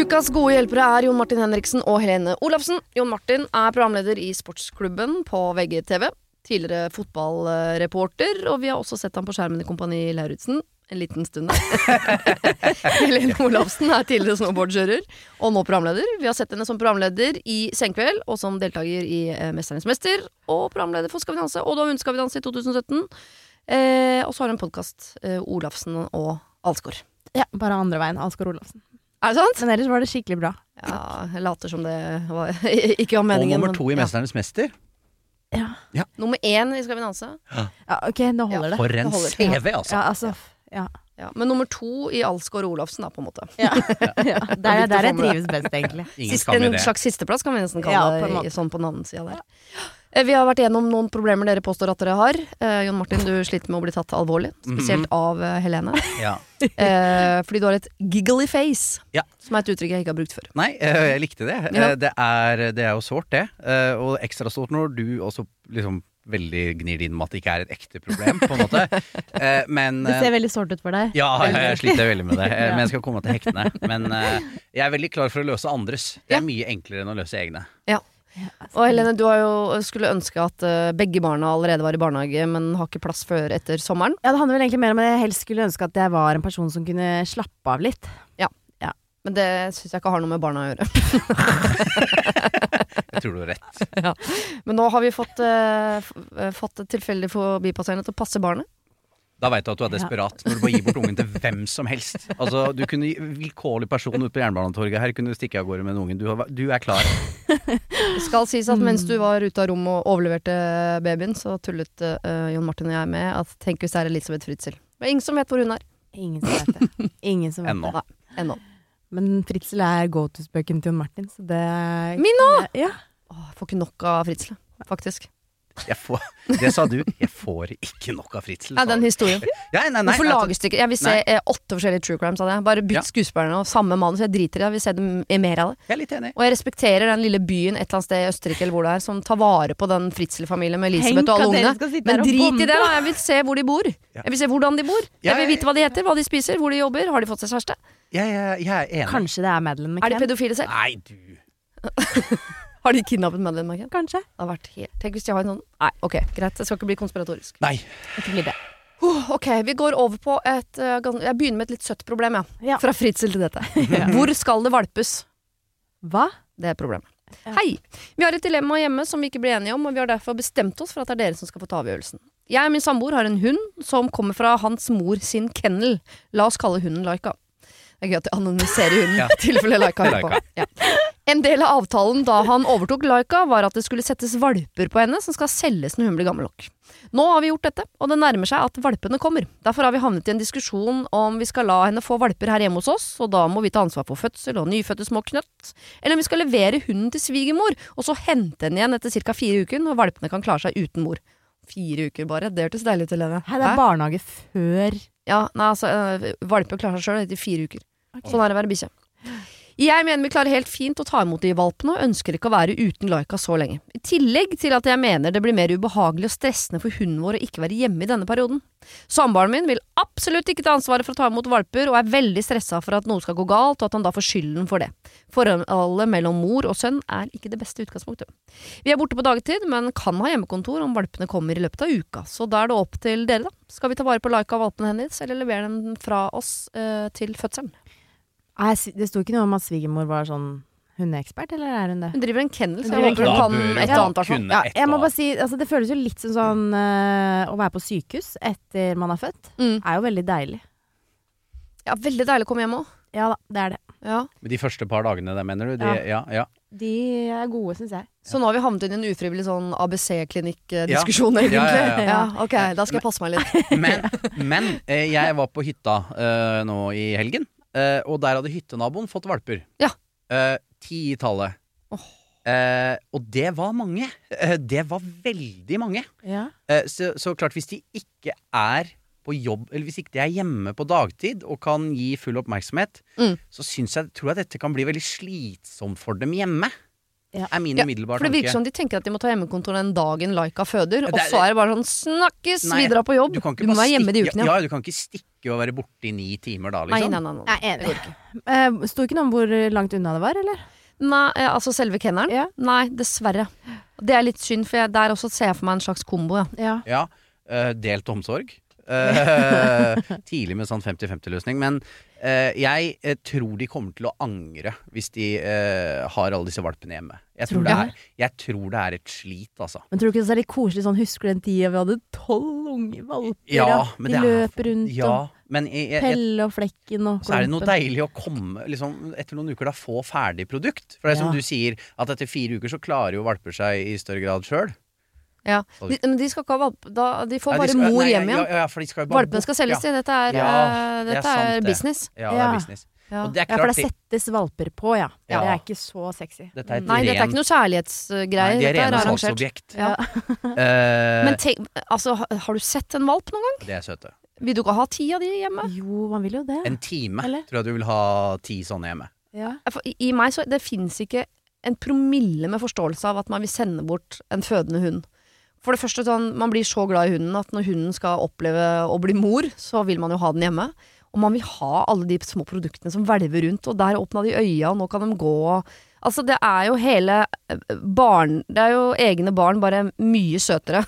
Ukas gode hjelpere er Jon Martin Henriksen og Helene Olafsen. Jon Martin er programleder i Sportsklubben på VGTV. Tidligere fotballreporter, og vi har også sett ham på skjermen i Kompani Lauritzen en liten stund. Helene Olafsen er tidligere snowboardkjører og nå programleder. Vi har sett henne som programleder i Senkveld og som deltaker i eh, Mesternes mester. Og programleder for Skal vi danse, og da hun Skal vi danse i 2017. Eh, og så har hun podkast eh, Olafsen og Alsgaard. Ja, bare andre veien. Alsgaard Olafsen. Er det sant? Men ellers var det skikkelig bra. Ja, jeg later som det var, ikke var Og nummer to i ja. Mesternes mester. Ja, Nummer én i Skal vi danse. ja ok, nå holder det. For en. CV, altså. Ja, altså. Ja. Ja, men nummer to i Alsgaard Olafsen, da, på en måte. ja. ja. Er der jeg trives best, egentlig. Ingen Sist, en slags sisteplass, kan vi nesten kalle på det, sånn på navnesida der. Ja. der. Eh, Vi har vært igjennom noen problemer dere påstår at dere har. Eh, Jon Martin, du sliter med å bli tatt alvorlig, spesielt Mhm. av eh, Helene. Ja. Eh, fordi du har et giggly face, Ja. som er et uttrykk jeg ikke har brukt før. Nei, eh, jeg likte det. Ja. Eh, Det, er, det er jo sårt, det. Eh, Og ekstra sårt når du også liksom veldig gnir det inn med at det ikke er et ekte problem, på en måte. Eh, Men Det eh, ser veldig sårt ut for deg. ja, jeg, jeg sliter veldig med det, eh, Ja. men jeg skal komme til hektene. Men eh, jeg er veldig klar for å løse andres. Det Ja. er mye enklere enn å løse egne. Og Helene, du har jo skulle ønske at eh, begge barna allerede var i barnehage, men har ikke plass før etter sommeren. Ja, Det handler vel egentlig mer om at jeg helst skulle ønske at jeg var en person som kunne slappe av litt. Ja, Men det syns jeg ikke har noe med barna å gjøre. Jeg tror du har rett. Men nå har vi fått, uh, f- fått tilfeldig forbipasserende til å passe barnet. Da veit du at du er desperat når du bare gir bort ungen til hvem som helst. Altså, Du kunne gi- vilkårlig person ute på Jernbanetorget her kunne du stikke av gårde med en ungen. Du, har, du er klar. Det skal sies at mens du var ute av rommet og overleverte babyen, så tullet uh, Jon Martin og jeg med at tenk hvis det er Elisabeth Fritzel. Det er ingen som vet hvor hun er Ingen som vet det. Ingen som vet Ennå. det. ennå. Men Fritzel er go to-spøken til Jon Martin, så det Min òg! Ja. Åh, Jeg får ikke nok av Fritzel, faktisk. Jeg får, det sa du. Jeg får ikke nok av Fritzel. Ja, den historien. Ja, nei, nei, Hvorfor altså, lages det ikke Jeg vil se Nei. eh, åtte forskjellige true crimes av det. Bare bytt Ja. skuespillerne og samme manus. Jeg driter i det. Jeg vil se dem i mer av det. Jeg er litt enig. Og jeg respekterer den lille byen et eller annet sted i Østerrike eller hvor det er, som tar vare på den Fritzel-familien med Elisabeth Henk, og alle ungene. Men drit i det, da. Jeg vil se hvor de bor. Ja. Jeg vil se hvordan de bor. Jeg vil vite hva de heter, hva de spiser, hvor de jobber. Har de fått seg kjæreste? Jeg, jeg, jeg er enig. Kanskje det er Madeleine Er de pedofile selv? Nei, du. Har de kidnappet Madeleine McCann? Kanskje. Det har vært helt Tenk hvis de har en sånn Nei, ok, greit. Jeg skal ikke bli konspiratorisk. Nei. Ikke bli det. Oh, ok, vi går over på et uh, gans- Jeg begynner med et litt søtt problem, ja. Ja. Fra Fritzel til dette. Hvor skal det valpes? Hva? Det er problemet. Ja. Hei! Vi har et dilemma hjemme som vi ikke blir enige om, og vi har derfor bestemt oss for at det er dere som skal få ta avgjørelsen. Jeg og min samboer har en hund som kommer fra hans mor sin kennel. La oss kalle hunden Laika. Det er gøy at jeg anonymiserer hunden, Ja. i tilfelle Laika hører på. Ja. En del av avtalen da han overtok Laika, var at det skulle settes valper på henne som skal selges når hun blir gammel nok. Nå har vi gjort dette, og det nærmer seg at valpene kommer. Derfor har vi havnet i en diskusjon om vi skal la henne få valper her hjemme hos oss, og da må vi ta ansvar for fødsel og nyfødte små knøtt. Eller om vi skal levere hunden til svigermor, og så hente henne igjen etter ca. fire uker, når valpene kan klare seg uten mor. Fire uker bare, det hørtes deilig ut, Helene. Hei, det er barnehage før Ja, nei, altså, øh, valper klarer seg sjøl etter fire uker. Sånn er det å være bikkje. Jeg mener vi klarer helt fint å ta imot de valpene, og ønsker ikke å være uten Laika så lenge. I tillegg til at jeg mener det blir mer ubehagelig og stressende for hunden vår å ikke være hjemme i denne perioden. Samboeren min vil absolutt ikke ta ansvaret for å ta imot valper, og er veldig stressa for at noe skal gå galt, og at han da får skylden for det. Forholdet mellom mor og sønn er ikke det beste utgangspunktet. Vi er borte på dagtid, men kan ha hjemmekontor om valpene kommer i løpet av uka, så da er det opp til dere, da. Skal vi ta vare på Laika og valpene hennes, eller levere dem fra oss eh, til fødselen? Det sto ikke noe om at svigermor var sånn hundeekspert, eller er hun det? Hun driver en kennel, så jeg håper hun kan et eller annet. kunne Ja, jeg må bare si, altså Det føles jo litt som sånn eh, Å være på sykehus etter man er født, Mm. er jo veldig deilig. Ja, veldig deilig å komme hjem òg. Ja da, det er det. Ja. De første par dagene der, mener du? De, ja. Ja, De er gode, syns jeg. Så nå har vi havnet inn i en ufrivillig sånn ABC-klinikkdiskusjon, egentlig. Ja, ja, ja. Ja, ok, da skal jeg passe meg litt. Men, men eh, jeg var på hytta eh, nå i helgen, eh, og der hadde hyttenaboen fått valper. Ja. Eh, ti i tallet. Oh. Eh, og det var mange. Eh, det var veldig mange. Ja. Eh, så, så klart, hvis de ikke er på jobb, eller hvis ikke de er hjemme på dagtid og kan gi full oppmerksomhet, Mm. så jeg, tror jeg dette kan bli veldig slitsomt for dem hjemme. Ja. Er min Ja, umiddelbare For det virker som de tenker at de må ta hjemmekontor den dagen Laika føder, og så er det bare sånn snakkes, Nei, vi drar på jobb. Du, du må være hjemme de ukene. Ja, du kan ikke stikke og være borte i ni timer da, liksom. nei, nei, nei. nei. nei enig. Uh, Sto ikke noe om hvor langt unna det var, eller? Nei, eh, altså selve kennelen? Ja. Nei, dessverre. Det er litt synd, for jeg, der også ser jeg for meg en slags kombo, ja. Ja. Ja, eh, delt omsorg. Uh, tidlig med sånn 50-50-løsning. Men uh, jeg tror de kommer til å angre hvis de har alle disse valpene hjemme. Jeg tror, Tror det er, jeg tror det er et slit, altså. Men tror du ikke det er litt koselig sånn Husker du den tida vi hadde tolv unge valper? Ja, ja? De det er løp rundt Ja, og men jeg, jeg, Pelle og Flekken og så er det noe deilig å komme liksom, etter noen uker da få ferdig produkt. For det er som Ja. du sier, at etter fire uker så klarer jo valper seg i større grad sjøl. ja. De, men de skal ikke ha valp, da, de får bare skal, mor hjem igjen. Ja, ja, Valpene skal selges ja. til. Dette er, Ja, dette det er sant er det. business. Ja, det er business. Ja. Og det er Ja, for det settes valper på, ja. Ja. Det er ikke så sexy. Dette er Nei, Nei, dette er ikke noe kjærlighetsgreier. Nei, de er rene salgsobjekt. Ja. uh... Men tenk, altså, har du sett en valp noen gang? det er søte. Vil du ikke ha ti av de hjemme? Jo, man vil jo det. En time Eller? tror jeg du vil ha ti sånne hjemme. Ja. For I i meg så det fins ikke en promille med forståelse av at man vil sende bort en fødende hund. For det første sånn, Man blir så glad i hunden at når hunden skal oppleve å bli mor, så vil man jo ha den hjemme. Og man vil ha alle de små produktene som hvelver rundt, og der åpna de øya, og nå kan de gå. Altså, det er jo hele eh, barn Det er jo egne barn, bare mye søtere.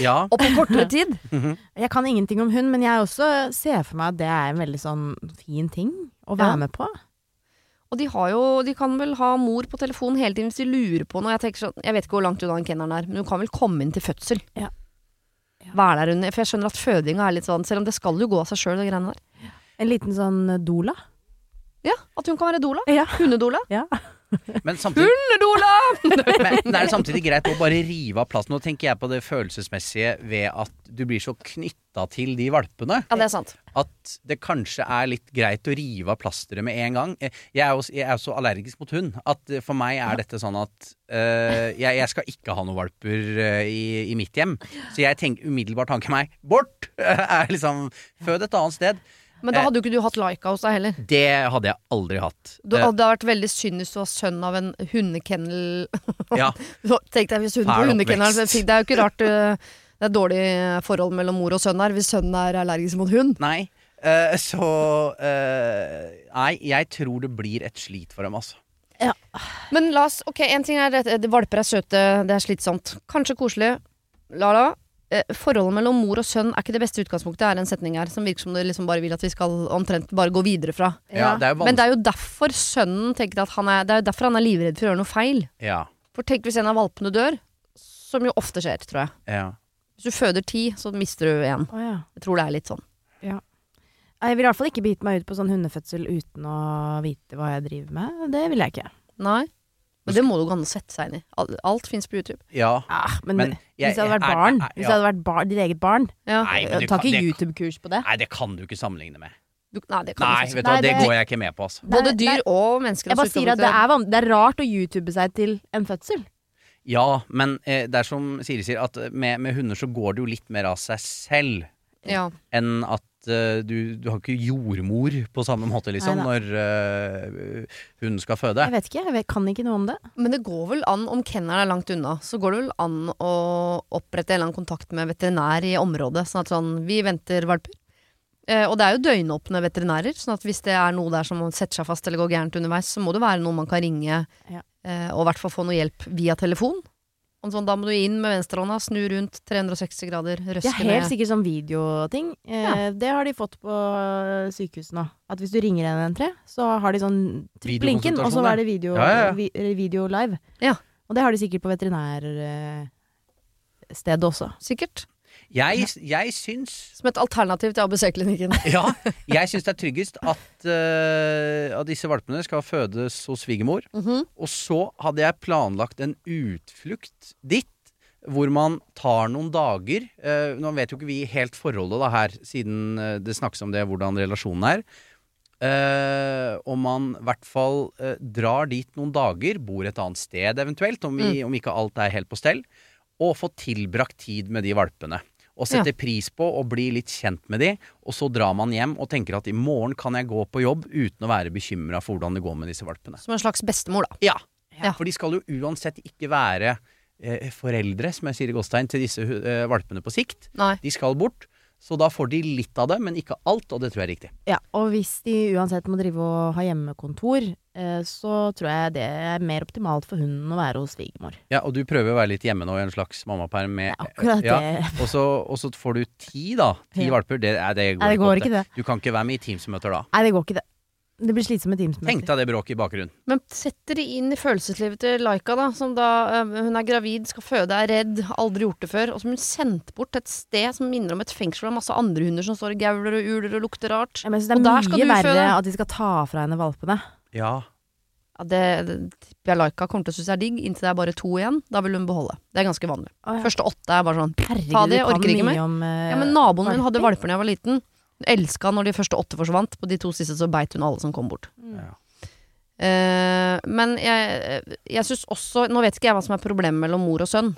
Ja. og på kortere tid. Jeg kan ingenting om hund, men jeg også ser for meg at det er en veldig sånn fin ting å være Ja. med på. Og de har jo De kan vel ha mor på telefon hele tiden hvis de lurer på noe. Jeg tenker sånn Jeg vet ikke hvor langt unna den kennelen er, men hun kan vel komme inn til fødsel. Ja. Være der under. For jeg skjønner at fødinga er litt sånn Selv om det skal jo gå av seg sjøl, de greiene der. En liten sånn doula. Ja, at hun kan være doula. Ja. Hundedoula. ja. Men samtidig, men, er det samtidig greit å bare rive av plassen? Nå tenker jeg på det følelsesmessige ved at du blir så knytta til de valpene. Ja, det er sant. At det kanskje er litt greit å rive av plasteret med en gang. Eh, Jeg er jo jeg er så allergisk mot hund at eh, for meg er dette sånn at eh, jeg, jeg skal ikke ha noen valper eh, i, i mitt hjem. Så jeg tenker umiddelbart tanken meg bort! er liksom Fød et annet sted. Men da hadde jo ikke du hatt Laika hos deg heller. Det hadde jeg aldri hatt. Du, Eh, hadde vært veldig synd hvis du var sønn av en hundekennel. ja. Så Tenk deg hvis hunden Fæl på hundekennelen. Det er jo ikke rart uh, det er dårlig forhold mellom mor og sønn her, hvis sønnen er allergisk mot hund. Nei. uh, så uh, Nei, jeg tror det blir et slit for dem, altså. Ja. Men la oss, ok, en ting er at valper er søte, det er slitsomt. Kanskje koselig. La-la. Eh, forholdet mellom mor og sønn er ikke det beste utgangspunktet, er en setning her som virker som du liksom bare vil at vi skal omtrent bare gå videre fra. Ja, det er Men det er jo derfor sønnen tenker at han er Det er jo derfor han er livredd for å gjøre noe feil. Ja, For tenk hvis en av valpene dør, som jo ofte skjer, tror jeg. ja. Hvis du føder ti, så mister du én. Oh, ja. Jeg tror det er litt sånn. Jeg vil i hvert fall ikke bite meg ut på sånn hundefødsel uten å vite hva jeg driver med. Det vil jeg ikke. Nei. Men det må du gå an å sette seg inn i. Alt, alt fins på YouTube. ja. Ah, men, Men jeg- hvis det hadde vært barn, jeg, hvis ja. det hadde vært bar, ditt eget barn Ja. Nei, Ta ikke YouTube-kurs på det. Nei, det kan du ikke sammenligne med. Du, nei, det kan Nei, du Nei, det det- går jeg ikke med på, altså. Både dyr og mennesker. Jeg bare sier at det er, det er rart å YouTube seg til en fødsel. Ja, men eh, det er som Siri sier, at med, med hunder så går det jo litt mer av seg selv ja. enn at eh, du, du har ikke jordmor på samme måte, liksom, Nei, når uh, hun skal føde. Jeg vet ikke, jeg vet, kan ikke noe om det. Men det går vel an, om kennelen er langt unna, så går det vel an å opprette en eller annen kontakt med veterinær i området. Sånn at sånn, vi venter valper. Eh, og det er jo døgnåpne veterinærer, sånn at hvis det er noe der som setter seg fast eller går gærent underveis, så må det være noe man kan ringe Ja. eh, og i hvert fall få noe hjelp via telefon. Og sånn, da må du inn med venstrehånda, snu rundt 360 grader, Det er helt med sikkert sånn videoting. Eh, Det har de fått på sykehusene. nå. At hvis du ringer 113, så har de sånn Trykk linken, og så er det video, Ja, ja, ja. vi, eh, video live. Ja. Og det har de sikkert på veterinærstedet også. Sikkert. Jeg, jeg syns Som et alternativ til ABC-klinikken. Ja, jeg syns det er tryggest at, uh, at disse valpene skal fødes hos svigermor. Mhm. Og så hadde jeg planlagt en utflukt dit. Hvor man tar noen dager eh, Nå vet jo ikke vi helt forholdet da her, siden eh, det snakkes om det, hvordan relasjonen er. Eh, om man i hvert fall eh, drar dit noen dager, bor et annet sted eventuelt, om, vi, om ikke alt er helt på stell, og får tilbrakt tid med de valpene. Og setter pris på å bli litt kjent med de, og så drar man hjem og tenker at i morgen kan jeg gå på jobb uten å være bekymra for hvordan det går med disse valpene. Som en slags bestemor, da. Ja, Ja. for de skal jo uansett ikke være eh, foreldre, som jeg sier i Gåstein, til disse eh, valpene på sikt. Nei. De skal bort. Så da får de litt av det, men ikke alt, og det tror jeg er riktig. Ja, og hvis de uansett må drive og ha hjemmekontor, så tror jeg det er mer optimalt for hunden å være hos svigermor. Ja, Og du prøver å være litt hjemme nå i en slags mammaperm med Akkurat ja, det. og, så, og så får du ti, da. Ti Ja. valper. Det, det går, Nei, det går ikke det. Du kan ikke være med i Teams-møter da. Nei, det går ikke det. Det blir slitsomme Tenk Teams-møter. deg det bråket i bakgrunnen. Men setter de inn i følelseslivet til Laika, da, som da øh, hun er gravid, skal føde, er redd, aldri gjort det før, og som hun sendt bort til et sted som minner om et fengsel med masse andre hunder som står og gauler og uler og lukter rart. Ja, men jeg synes det er mye verre at de skal ta fra henne valpene. Ja. Ja, det, det tipper jeg Laika kommer til å synes er digg, inntil det er bare to igjen. Da vil hun beholde. Det er ganske vanlig. Å, ja. Første åtte er bare sånn Herregud, Ta det, du kan orker ikke mye mer. om eh, Ja, men naboen min hadde valper. valper da jeg var liten. Hun elska når de første åtte forsvant. På de to siste så beit hun alle som kom bort. Mm. Ja. Eh, men jeg, jeg syns også Nå vet ikke jeg hva som er problemet mellom mor og sønn.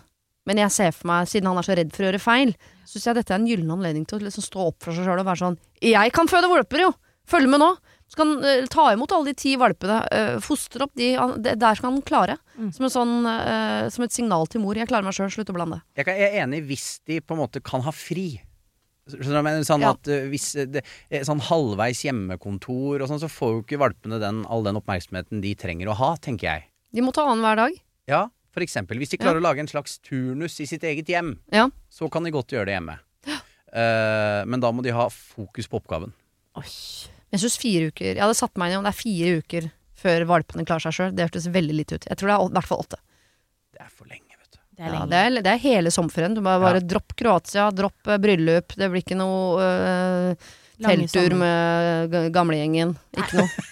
Men jeg ser for meg, siden han er så redd for å gjøre feil, syns jeg dette er en gyllen anledning til å liksom stå opp for seg sjøl og være sånn Jeg kan føde valper, jo! Følg med nå! Så kan han uh, ta imot alle de ti valpene, uh, fostre opp de han- det, Der skal han klare. Mm. Som, en sånn, uh, som et signal til mor. Jeg klarer meg sjøl, slutt å blande. Jeg kan- jeg er enig hvis de på en måte kan ha fri. Skjønner du mener? Sånn Ja. at eh, hvis eh, det, eh, Sånn halvveis hjemmekontor og sånn, så får jo ikke valpene den, all den oppmerksomheten de trenger å ha, tenker jeg. De må ta annenhver dag. Ja, for eksempel. Hvis de klarer å lage en slags turnus i sitt eget hjem, Ja. så kan de godt gjøre det hjemme. Eh, men da må de ha fokus på oppgaven. Oi. Jeg synes fire uker Jeg hadde satt meg inn i om det er fire uker før valpene klarer seg sjøl. Det hørtes veldig lite ut. Jeg tror det er i hvert fall åtte. Det er for lenge, vet du. Det er Ja, det, er, det er hele sommerferien. Du må bare Ja. dropp Kroatia, dropp eh, bryllup. Det blir ikke noe eh, telttur med gamlegjengen. Ikke noe.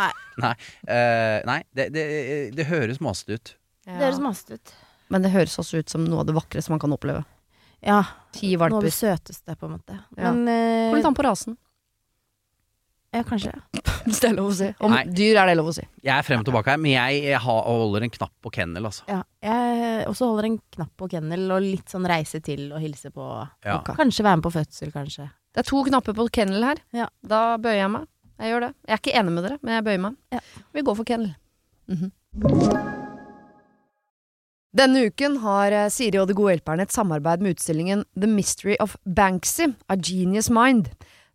Nei, eh, nei det, det, det høres masete ut. Det høres masete ut. Men det høres også ut som noe av det vakreste man kan oppleve. Ja, Ti noe av det søteste, på en måte. Ja. Men eh, Kommer litt an på rasen, Ja, kanskje. hvis det er lov å si. Om Nei. dyr er det lov å si. Jeg er frem og tilbake her, men jeg, jeg har, holder en knapp på kennel, altså. Ja. Jeg også holder en knapp på kennel og litt sånn reise til og hilse på. Ja. Og Kanskje være med på fødsel, kanskje. Det er to knapper på kennel her. Ja. Da bøyer jeg meg. Jeg gjør det. Jeg er ikke enig med dere, men jeg bøyer meg. Ja. Vi går for kennel. Mhm. Denne uken har eh, Siri og De gode hjelperne et samarbeid med utstillingen The Mystery of Banksy, A Genius Mind.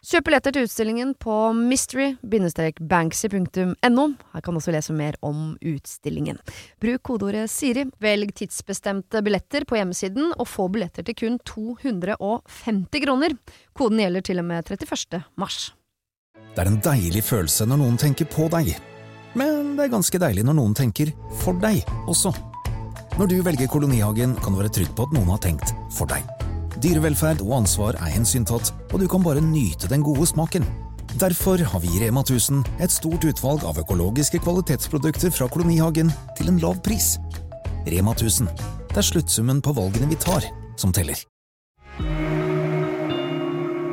Kjøp billetter til utstillingen på mystery-banksy.no. Her kan du også lese mer om utstillingen. Bruk kodeordet Siri, velg tidsbestemte billetter på hjemmesiden, og få billetter til kun 250 kroner. Koden gjelder til og med 31. mars. Det er en deilig følelse når noen tenker på deg. Men det er ganske deilig når noen tenker for deg også. Når du velger kolonihagen, kan du være trygg på at noen har tenkt for deg. Dyrevelferd og ansvar er hensyntatt, og du kan bare nyte den gode smaken. Derfor har vi i Rema 1000 et stort utvalg av økologiske kvalitetsprodukter fra kolonihagen til en lav pris. Rema 1000. Det er sluttsummen på valgene vi tar, som teller.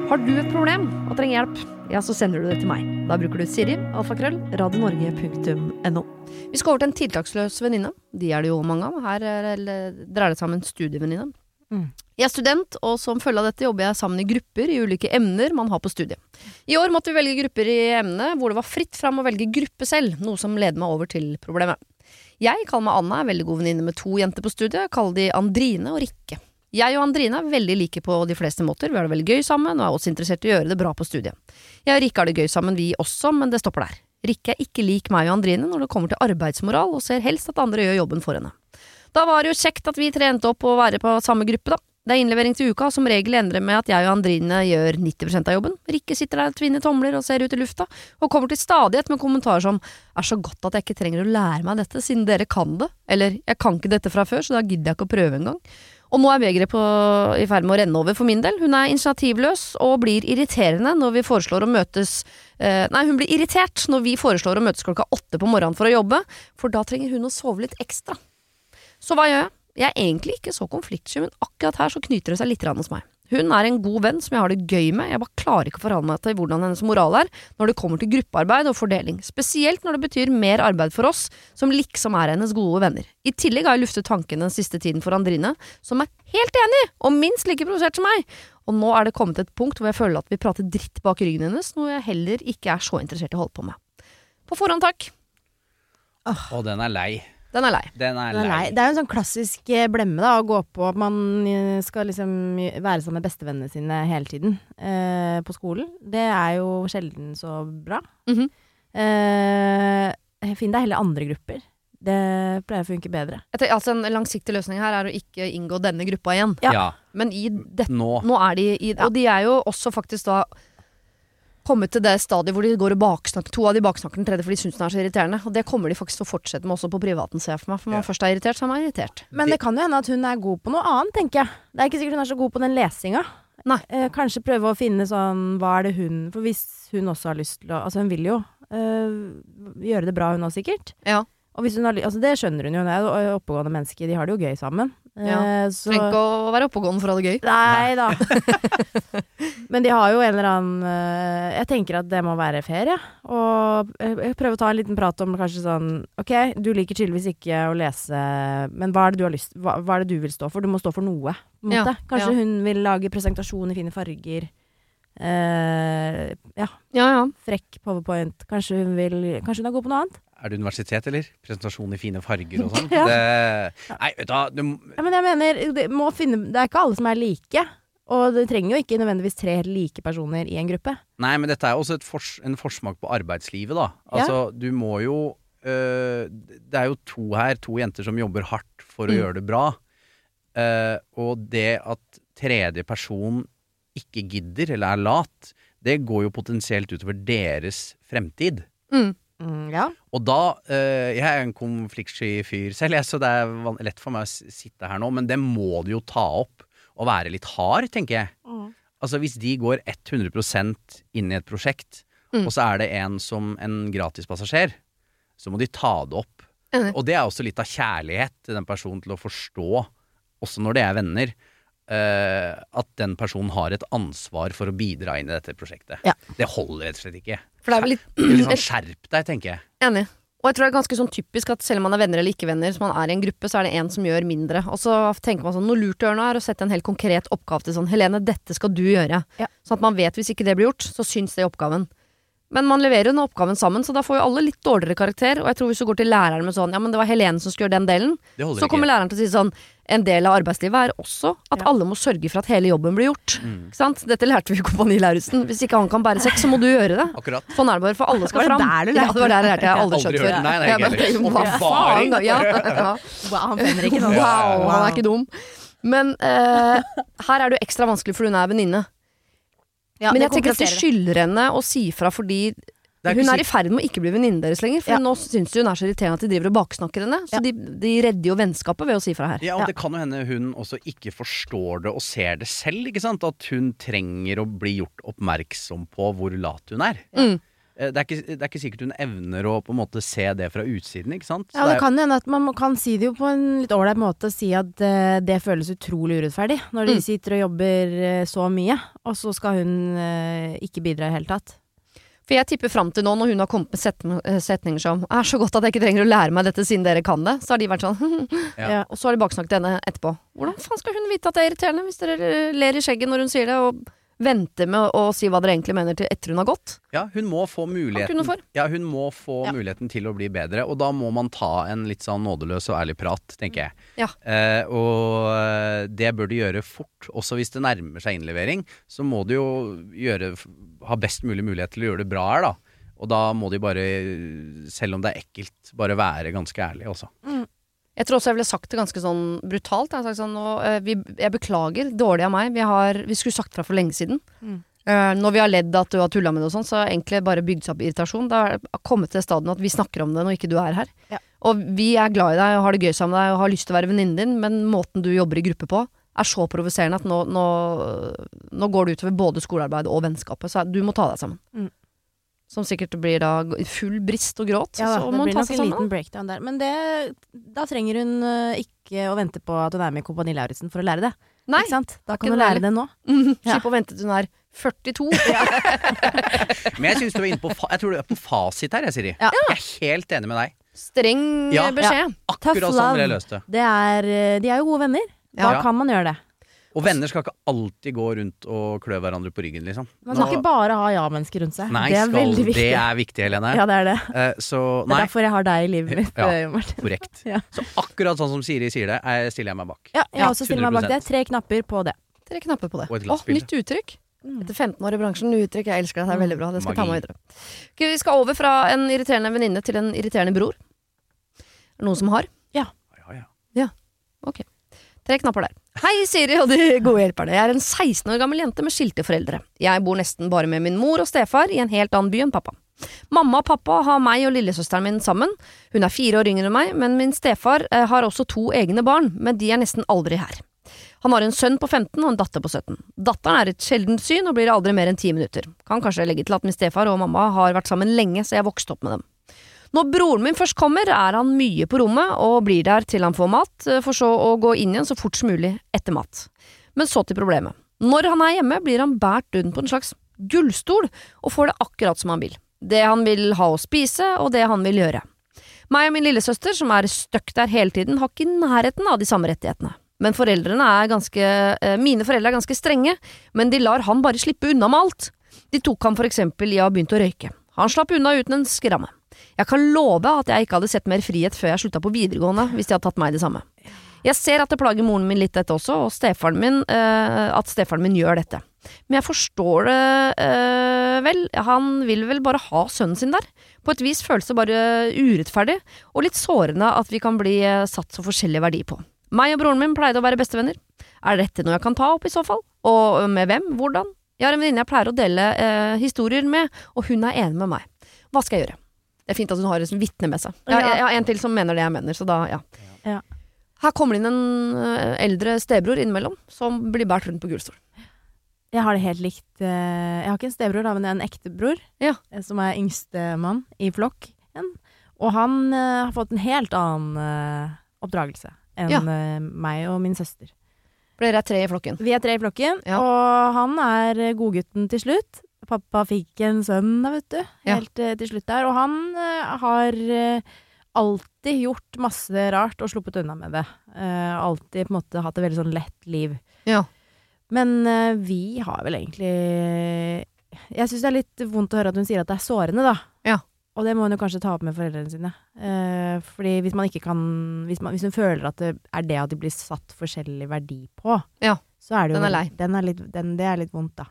Har du et problem og trenger hjelp, ja, så sender du det til meg. Da bruker du Siri, alfakrøll, radionorge.no. Vi skal over til en tiltaksløs venninne. De er det jo mange av. Her er- dreier det seg om en studievenninne. Mm. Jeg er student, og som følge av dette jobber jeg sammen i grupper i ulike emner man har på studiet. I år måtte vi velge grupper i emnet hvor det var fritt fram å velge gruppe selv, noe som leder meg over til problemet. Jeg kaller meg Anna, er veldig god venninne med to jenter på studiet. Kaller de Andrine og Rikke. Jeg og Andrine er veldig like på de fleste måter. Vi har det veldig gøy sammen, og er også interessert i å gjøre det bra på studiet. Jeg og Rikke har det gøy sammen, vi også, men det stopper der. Rikke er ikke lik meg og Andrine når det kommer til arbeidsmoral, og ser helst at andre gjør jobben for henne. Da var det jo kjekt at vi trente opp å være på samme gruppe, da. Det er innlevering til uka, og som regel endrer med at jeg og Andrine gjør 90% av jobben. Rikke sitter der og tvinner tomler og ser ut i lufta, og kommer til stadighet med kommentarer som er så godt at jeg ikke trenger å lære meg dette, siden dere kan det, eller jeg kan ikke dette fra før, så da gidder jeg ikke å prøve engang. Og nå er begeret i ferd med å renne over for min del. Hun er initiativløs og blir irriterende når vi foreslår å møtes eh, Nei, hun blir irritert når vi foreslår å møtes klokka åtte på morgenen for å jobbe, for da trenger hun å sove litt ekstra. Så hva gjør jeg? Jeg er egentlig ikke så konfliktsky, men akkurat her så knyter det seg litt hos meg. Hun er en god venn som jeg har det gøy med, jeg bare klarer ikke å forholde meg til hvordan hennes moral er når det kommer til gruppearbeid og fordeling, spesielt når det betyr mer arbeid for oss, som liksom er hennes gode venner. I tillegg har jeg luftet tanken den siste tiden for Andrine, som er helt enig, og minst like provosert som meg, og nå er det kommet til et punkt hvor jeg føler at vi prater dritt bak ryggen hennes, noe jeg heller ikke er så interessert i å holde på med. På forhånd takk. Og den er lei. Den er lei. Den er Det er, lei. det er jo en sånn klassisk eh, blemme da, å gå på at man eh, skal liksom være sammen med bestevennene sine hele tiden eh, på skolen. Det er jo sjelden så bra. Mhm. eh, Finn deg heller andre grupper. Det pleier å funke bedre. Tenker, altså En langsiktig løsning her er å ikke inngå denne gruppa igjen. Ja. Ja. Men i dette Nå. Nå er de i Og de er jo også faktisk da kommet til det stadiet hvor de går og baksnakker To av de baksnakker den tredje for de syns den er så irriterende. Og det kommer de faktisk til å fortsette med også på privaten, ser jeg for meg. For man Ja. først er irritert, så er man irritert. Men det kan jo hende at hun er god på noe annet, tenker jeg. Det er ikke sikkert hun er så god på den lesinga. Nei. Eh, kanskje prøve å finne sånn Hva er det hun For hvis hun også har lyst til å Altså, hun vil jo eh, gjøre det bra, hun òg, sikkert. Ja. Og hvis hun har, altså det skjønner hun jo, hun er jo oppegående mennesker, de har det jo gøy sammen. Ja. Eh, så Trenger ikke å være oppegående for å ha det gøy. Nei da. Men de har jo en eller annen eh, Jeg tenker at det må være ferie. Og prøve å ta en liten prat om kanskje sånn Ok, du liker tydeligvis ikke å lese, men hva er det du har lyst hva, hva er det du vil stå for? Du må stå for noe, Ja. Kanskje ja. hun vil lage presentasjon i fine farger. Eh, ja, Ja, ja. frekk powerpoint. Kanskje hun vil Kanskje hun er god på noe annet? Er det universitet, eller? Presentasjon i fine farger og sånn? Ja. Nei, vet du hva. Du, Ja, men jeg mener, det, må finne, det er ikke alle som er like. Og det trenger jo ikke nødvendigvis tre helt like personer i en gruppe. Nei, men dette er jo også et fors en forsmak på arbeidslivet, da. Altså, du må jo øh, Det er jo to her, to jenter som jobber hardt for å Mm. gjøre det bra. Uh, og det at tredje person ikke gidder, eller er lat, det går jo potensielt utover deres fremtid. Mm. Mm, ja. Og da øh, Jeg er en konfliktsky fyr selv, så det er lett for meg å sitte her nå, men det må du jo ta opp og være litt hard, tenker jeg. Mm. Altså Hvis de går 100% inn i et prosjekt, Mm. og så er det en som en gratispassasjer, så må de ta det opp. Og det er også litt av kjærlighet til den personen til å forstå, også når det er venner, eh, at den personen har et ansvar for å bidra inn i dette prosjektet. Ja. Det holder rett og slett ikke. For det er vel litt sånn skjerp deg, tenker jeg. Enig. Og jeg tror det er ganske sånn typisk at selv om man er venner eller ikke venner, så man er i en gruppe, så er det en som gjør mindre. Og så tenker man sånn, noe lurt å gjøre nå er å sette en helt konkret oppgave til sånn, Helene, dette skal du gjøre. Ja. Sånn at man vet hvis ikke det blir gjort, så syns det i oppgaven. Men man leverer jo den oppgaven sammen, så da får jo alle litt dårligere karakter. Og jeg tror hvis du går til læreren med sånn, ja men det var Helene som skulle gjøre den delen, så kommer ikke. læreren til å si sånn En del av arbeidslivet er også at Ja. alle må sørge for at hele jobben blir gjort. Mm. Ikke sant? Dette lærte vi i Kompani Lauritzen. Hvis ikke han kan bære sekk, så må du gjøre det. Akkurat. Sånn er det bare, for alle skal Var det fram. der du Ja, det var der jeg lærte. Jeg har aldri skjønt hørt før. Nei, nei, Jeg bare. Hva faen? Ja, ja. Wow, han finner ikke noe. Wow, han er ikke dum. Men uh, her er det jo ekstra vanskelig, for hun er venninne. Ja, Men jeg tenker at de skylder henne å si fra fordi er Hun er i ferd med å ikke bli venninnen deres lenger, for Ja. nå syns hun er så irriterende at de driver og baksnakker henne. Så Ja. de, de redder jo vennskapet ved å si fra her. Ja, og Ja. det kan jo hende hun også ikke forstår det og ser det selv, ikke sant? At hun trenger å bli gjort oppmerksom på hvor lat hun er. Mm. Eh, Det er, ikke, det er ikke sikkert hun evner å på en måte se det fra utsiden, ikke sant? Så Ja, det er- kan hende at man kan si det jo på en litt ålreit måte si at eh, det føles utrolig urettferdig. Når de Mm. sitter og jobber eh, så mye, og så skal hun ikke bidra i det hele tatt. For jeg tipper fram til nå, når hun har kommet med set eh, setninger som 'er så godt at jeg ikke trenger å lære meg dette siden dere kan det', så har de vært sånn Ja. Ja. Og så har de baksnakket henne etterpå. Hvordan faen skal hun vite at det er irriterende, hvis dere ler i skjegget når hun sier det, og venter med å si hva dere egentlig mener til etter hun har gått? Ja, hun må få muligheten. Ja, hun må få Ja. muligheten til å bli bedre, og da må man ta en litt sånn nådeløs og ærlig prat, tenker jeg. Ja. Eh, og det bør du gjøre fort. Også hvis det nærmer seg innlevering, så må du jo gjøre, ha best mulig mulighet til å gjøre det bra her, da. Og da må de bare, selv om det er ekkelt, bare være ganske ærlige, også. Jeg tror også jeg ville sagt det ganske sånn brutalt. Jeg, sånn, nå, eh, vi, jeg beklager, dårlig av meg. Vi, har, vi skulle sagt fra for lenge siden. Mm. Eh, når vi har ledd at du har tulla med det og sånn, så har egentlig bare bygd seg opp irritasjon. Det har kommet til stadiet at vi snakker om det når ikke du er her. Ja. Og vi er glad i deg og har det gøy sammen med deg og har lyst til å være venninnen din, men måten du jobber i gruppe på, er så provoserende at nå, nå, nå går det utover både skolearbeidet og vennskapet. Så du må ta deg sammen. Mm. Som sikkert blir da full brist og gråt. Ja da, så det må hun blir ta nok seg en sammen. liten breakdown der. Men det, da trenger hun eh, ikke å vente på at hun er med i Kompani Lauritzen for å lære det. Nei, Ikke sant? Da kan hun lære det nå. Mhm, Ja. Slipp å vente til hun er 42. Men jeg syns du er inne på fa Jeg tror du er på fasit her, jeg, Siri. Ja. Jeg er helt enig med deg. Streng Ja. beskjed. Akkurat Tough sånn ble jeg løst det. Det er, eh, de er jo gode venner. Da Ja. kan man gjøre det. Og venner skal ikke alltid gå rundt og klø hverandre på ryggen, liksom. Man skal Nå- ikke bare ha ja-mennesker rundt seg. Nei, det er skal, veldig viktig. Det er viktig, Helene. Ja, det er det. Uh, så Det er derfor jeg har deg i livet mitt. Ja. eh, Martin. korrekt. Ja. Så akkurat sånn som Siri sier det, er, stiller jeg meg bak. Ja, jeg Ja, også stiller meg bak det. Tre knapper på det. Tre knapper på det. Og et Å, nytt uttrykk. Mm. Etter 15 år i bransjen, uttrykk. Jeg elsker det. Det er veldig bra. Det skal jeg ta med videre. Okay, vi skal over fra en irriterende venninne til en irriterende bror. Er det noen som har? Ja, ja. Tre knapper der. Hei, Siri og de gode hjelperne. Jeg er en 16 år gammel jente med skilte foreldre. Jeg bor nesten bare med min mor og stefar i en helt annen by enn pappa. Mamma og pappa har meg og lillesøsteren min sammen. Hun er fire år yngre enn meg, men min stefar eh, har også to egne barn, men de er nesten aldri her. Han har en sønn på 15 og en datter på 17. Datteren er et sjeldent syn og blir aldri mer enn ti minutter. Kan kanskje legge til at min stefar og mamma har vært sammen lenge, så jeg vokste opp med dem. Når broren min først kommer, er han mye på rommet og blir der til han får mat, eh, for så å gå inn igjen så fort som mulig etter mat. Men så til problemet. Når han er hjemme, blir han båret rundt på en slags gullstol og får det akkurat som han vil. Det han vil ha å spise, og det han vil gjøre. Meg og min lillesøster, som er støkk der hele tiden, har ikke nærheten av de samme rettighetene. Men foreldrene er ganske, eh, mine foreldre er ganske strenge, men de lar han bare slippe unna med alt. De tok ham for eksempel i å ha begynt å røyke. Han slapp unna uten en skramme. Jeg kan love at jeg ikke hadde sett mer frihet før jeg slutta på videregående, hvis de hadde tatt meg det samme. Jeg ser at det plager moren min litt dette også, og stefaren min, eh, at stefaren min gjør dette. Men jeg forstår det eh, vel, han vil vel bare ha sønnen sin der. På et vis føles det bare urettferdig, og litt sårende at vi kan bli eh, satt så forskjellig verdi på. Meg og broren min pleide å være bestevenner. Er dette noe jeg kan ta opp i så fall? Og med hvem? Hvordan? Jeg har en venninne jeg pleier å dele eh, historier med, og hun er enig med meg. Hva skal jeg gjøre? Det er fint at hun har et vitne med seg. Jeg, jeg, har en til som mener det jeg mener, så da, ja. Ja. Her kommer det inn en eh, eldre stebror innimellom, som blir båret rundt på gulstol. Jeg har det helt likt eh, Jeg har ikke en stebror, da, men en ektebror. Ja. eh, Som er yngstemann i flokken. Og han har fått en helt annen oppdragelse enn Ja. meg og min søster. For dere er tre i flokken. Vi er tre i flokken, Ja. og han er godgutten til slutt. Pappa fikk en sønn, da, vet du. Helt ja. til slutt der. Og han eh, har eh, alltid gjort masse rart og sluppet unna med det. Uh, alltid på en måte hatt et veldig sånn lett liv. Ja. Men uh, vi har vel egentlig Jeg syns det er litt vondt å høre at hun sier at det er sårende, da. Ja. Og det må hun jo kanskje ta opp med foreldrene sine. Uh, fordi hvis man ikke kan hvis, man, hvis hun føler at det er det at de blir satt forskjellig verdi på, Ja. så er det jo Den er lei. Den er litt, den, det er litt vondt, da.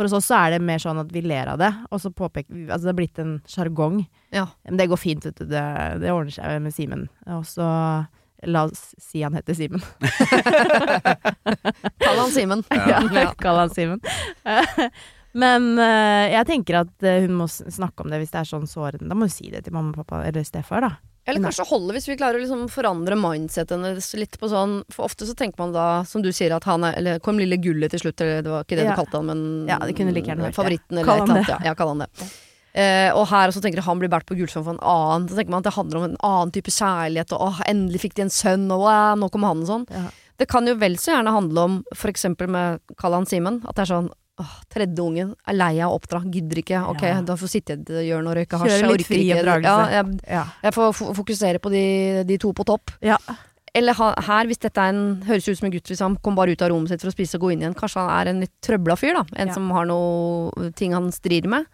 For hos oss så er det mer sånn at vi ler av det, og så påpeker vi Altså det har blitt en sjargong. Ja. Men det går fint, vet du. Det, det ordner seg med Simen. Og så La oss si han heter Simen. Kall han Simen. Ja, kall han Simen. Men eh, jeg tenker at eh, hun må snakke om det hvis det er sånn sårende. Da må hun si det til mamma og pappa eller stefar, da. Eller kanskje holde hvis vi klarer å liksom forandre mindsetet hennes litt på sånn For ofte så tenker man da, som du sier, at han er Eller kom lille gullet til slutt, eller det var ikke det Ja. du kalte han, men Ja, det kunne like gjerne. Favoritten, eller Kall et eller annet. Ja, ja, kall han det. Uh, og her også tenker jeg han blir båret på gullsøm for en annen. Så tenker man at det handler om en annen type kjærlighet, og åh, endelig fikk de en sønn, og wow, nå kommer han og sånn. Ja. Det kan jo vel så gjerne handle om for eksempel med Kall han Simen, at det er sånn Åh, tredje ungen er lei av å oppdra, gidder ikke. Ok, Ja. da får jeg sitte i et hjørne og røyke hasj. Kjøre litt fri oppdragelse. Ja, jeg, Ja. jeg får fokusere på de, de to på topp. ja. Eller ha, her, hvis dette er en, høres ut som en gutt hvis han kom bare ut av rommet sitt for å spise og gå inn igjen. Kanskje han er en litt trøbla fyr, da. En som har noe ting han strir med.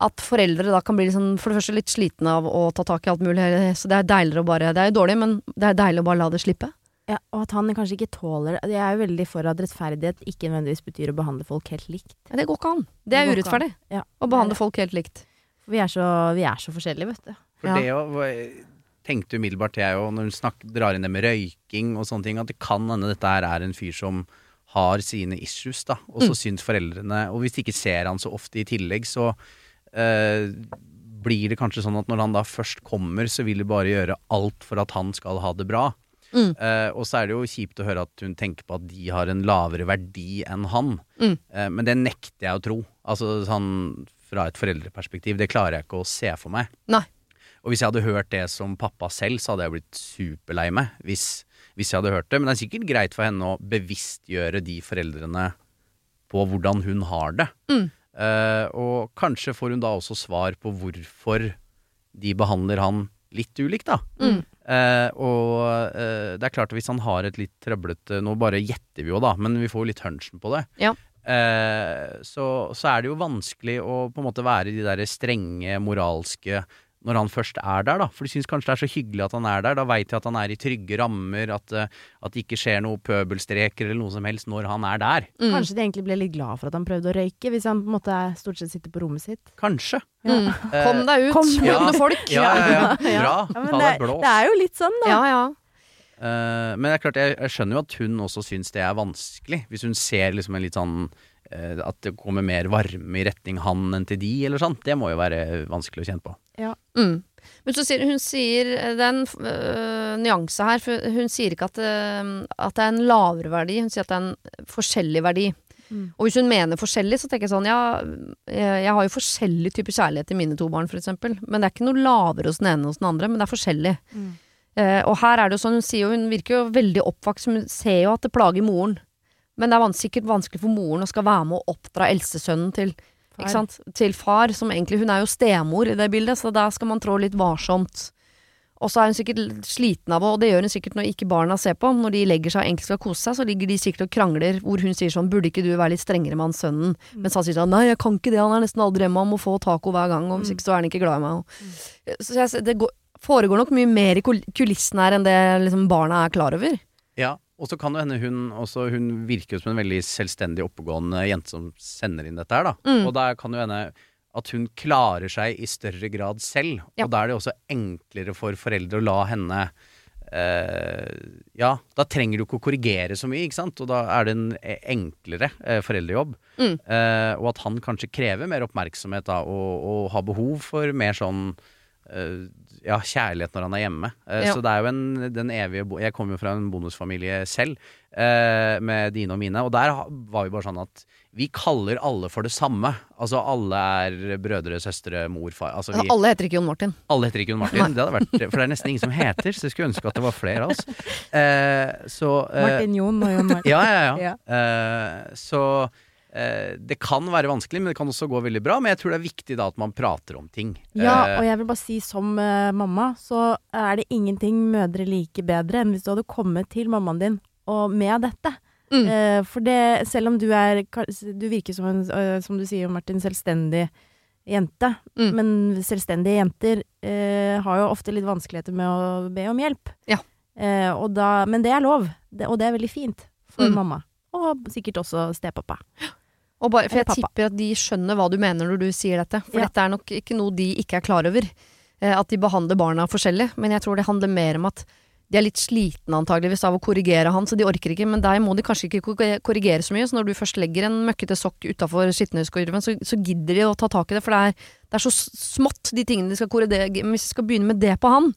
At foreldre da kan bli liksom, for det første litt slitne av å ta tak i alt mulig. Så det er deiligere å bare Det er jo dårlig, men det er deilig å bare la det slippe. Ja, og at han kanskje ikke tåler Jeg er jo veldig for at rettferdighet ikke nødvendigvis betyr å behandle folk helt likt. Ja, det går ikke an. Det er Det urettferdig. Ja. Å behandle folk helt likt. Vi er så, vi er så forskjellige, vet du. For Ja. det jo, tenkte umiddelbart jeg òg, når hun snakk, drar inn det med røyking og sånne ting, at det kan hende dette her er en fyr som har sine issues, da. Og så syns foreldrene Og hvis de ikke ser han så ofte i tillegg, så øh, blir det kanskje sånn at når han da først kommer, så vil de bare gjøre alt for at han skal ha det bra. Mm. Eh, og så er det jo kjipt å høre at hun tenker på at de har en lavere verdi enn han. Mm. Eh, men det nekter jeg å tro. Altså sånn fra et foreldreperspektiv. Det klarer jeg ikke å se for meg. Nei. Og hvis jeg hadde hørt det som pappa selv, så hadde jeg blitt superlei meg. Hvis, hvis jeg hadde hørt det. Men det er sikkert greit for henne å bevisstgjøre de foreldrene på hvordan hun har det. Mm. Eh, og kanskje får hun da også svar på hvorfor de behandler han litt ulikt, da. Mm. Eh, og eh, det er klart at hvis han har et litt trøblete Nå bare gjetter vi jo, da, men vi får jo litt hunchen på det. Ja. Eh, så, så er det jo vanskelig å på en måte være de der strenge, moralske når han først er der, da. For de syns kanskje det er så hyggelig at han er der. Da veit de at han er i trygge rammer, at, eh, at det ikke skjer noe pøbelstreker eller noe som helst når han er der. Mm. Kanskje de egentlig ble litt glad for at han prøvde å røyke, hvis han på en måte stort sett sitter på rommet sitt. Kanskje. Mm. Eh, Kom deg ut, kom- Ja. modne folk. Ja, ja, ja. Ja. Bra. Ja, men Ta det, deg blås. det er jo litt sånn, da. Ja, ja. Uh, men det er klart, jeg, jeg skjønner jo at hun også syns det er vanskelig. Hvis hun ser liksom en litt sånn At det kommer mer varme i retning han enn til de, eller sånn. Det må jo være vanskelig å kjenne på. Mm. Men så sier hun sier Det er en øh, nyanse her. For hun sier ikke at, øh, at det er en lavere verdi, hun sier at det er en forskjellig verdi. Mm. Og hvis hun mener forskjellig, så tenker jeg sånn Ja, jeg, jeg har jo forskjellig type kjærlighet til mine to barn, eksempel. Men det er ikke noe lavere hos den ene enn hos den andre, men det er forskjellig. Mm. Uh, og her er det jo sånn, hun sier jo Hun virker jo veldig oppvokst, hun ser jo at det plager moren. Men det er sikkert vanskelig for moren å skal være med å oppdra eldstesønnen til Far. ikke sant? Til far, som egentlig Hun er jo stemor i det bildet, så der skal man trå litt varsomt. Og så er hun sikkert sliten av det, og det gjør hun sikkert når ikke barna ser på. Når de legger seg og egentlig skal kose seg, så ligger de sikkert og krangler, hvor hun sier sånn 'Burde ikke du være litt strengere med han sønnen?' Mens han sier sånn 'Nei, jeg kan ikke det, han er nesten aldri hjemme, han må få taco hver gang', og hvis ikke så er han ikke glad i meg. Mm. Så jeg, det går, foregår nok mye mer i kul- kulissene her enn det liksom barna er klar over. Ja, og så kan det hende hun også Hun virker som en veldig selvstendig, oppegående jente som sender inn dette her, da. Mm. Og der kan det hende at hun klarer seg i større grad selv. Ja. Og da er det også enklere for foreldre å la henne eh, Ja, da trenger du ikke å korrigere så mye, ikke sant? Og da er det en eh, enklere eh, foreldrejobb. Mm. Eh, og at han kanskje krever mer oppmerksomhet da, og, og har behov for mer sånn eh, ja, kjærlighet når han er hjemme. Eh, Ja. Så det er jo en, den evige bo Jeg kommer jo fra en bonusfamilie selv, eh, med dine og mine, og der var vi bare sånn at vi kaller alle for det samme. Altså alle er brødre, søstre, mor, far. Altså, vi, Alle heter ikke Jon Martin. alle heter ikke Jon Martin, det hadde vært, for det er nesten ingen som heter, så jeg skulle ønske at det var flere av oss. Eh, så eh, Martin Jon og Jon Martin. Ja, ja, ja. Ja. Eh, så det kan være vanskelig, men det kan også gå veldig bra. Men jeg tror det er viktig da at man prater om ting. Ja, Eh, og jeg vil bare si som uh, mamma, så er det ingenting mødre liker bedre enn hvis du hadde kommet til mammaen din og med dette. Mm. Uh, for det, selv om du er Du virker som en, uh, som du sier, Martin, selvstendig jente. Mm. Men selvstendige jenter eh, har jo ofte litt vanskeligheter med å be om hjelp. Ja. Eh, og da, men det er lov, det, og det er veldig fint for Mm. mamma. Og sikkert også stepappa. Bare, for jeg pappa. tipper at de skjønner hva du mener når du sier dette. For Ja. dette er nok ikke noe de ikke er klar over. Eh, at de behandler barna forskjellig. Men jeg tror det handler mer om at De er litt slitne antageligvis av å korrigere han, så de orker ikke. Men deg må de kanskje ikke korrigere så mye, så når du først legger en møkkete sokk utafor skittenhuskurven, så, så gidder de å ta tak i det, for det er, det er så smått, de tingene de skal korrigere. Men hvis de skal begynne med det på han,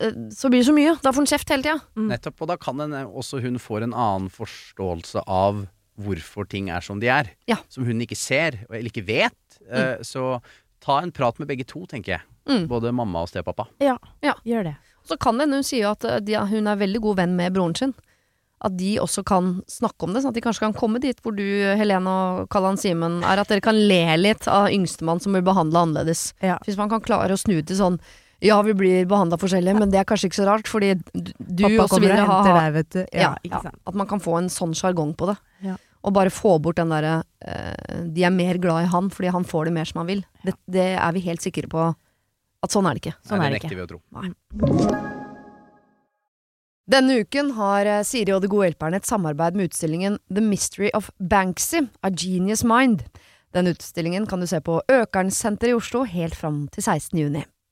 eh, så blir det så mye. Da får han kjeft hele tida. Nettopp. Og da kan en, også hun får en annen forståelse av hvorfor ting er som de er. Ja. Som hun ikke ser, eller ikke vet. Mm. så ta en prat med begge to, tenker jeg. Mm. Både mamma og stepappa. Ja, Ja. gjør det. Så kan det hende hun sier at eh, de, hun er veldig god venn med broren sin. At de også kan snakke om det, sånn at de kanskje kan komme dit hvor du, Helene og Kallan Simen er. At dere kan le litt av yngstemann som blir behandla annerledes. Ja. Hvis man kan klare å snu til sånn ja, vi blir behandla forskjellig, men det er kanskje ikke så rart, fordi du, du Pappa og så kommer videre og har henter deg, vet du. Ja, ja, ja. At man kan få en sånn sjargong på det. Ja. Og bare få bort den derre eh, De er mer glad i han fordi han får det mer som han vil. Det, det er vi helt sikre på at sånn er det ikke. Sånn Nei, det nekter vi å tro. Denne uken har eh, Siri og De gode hjelperne et samarbeid med utstillingen The Mystery of Banksy, A Genius Mind. Den utstillingen kan du se på Økernsenteret i Oslo helt fram til 16. juni.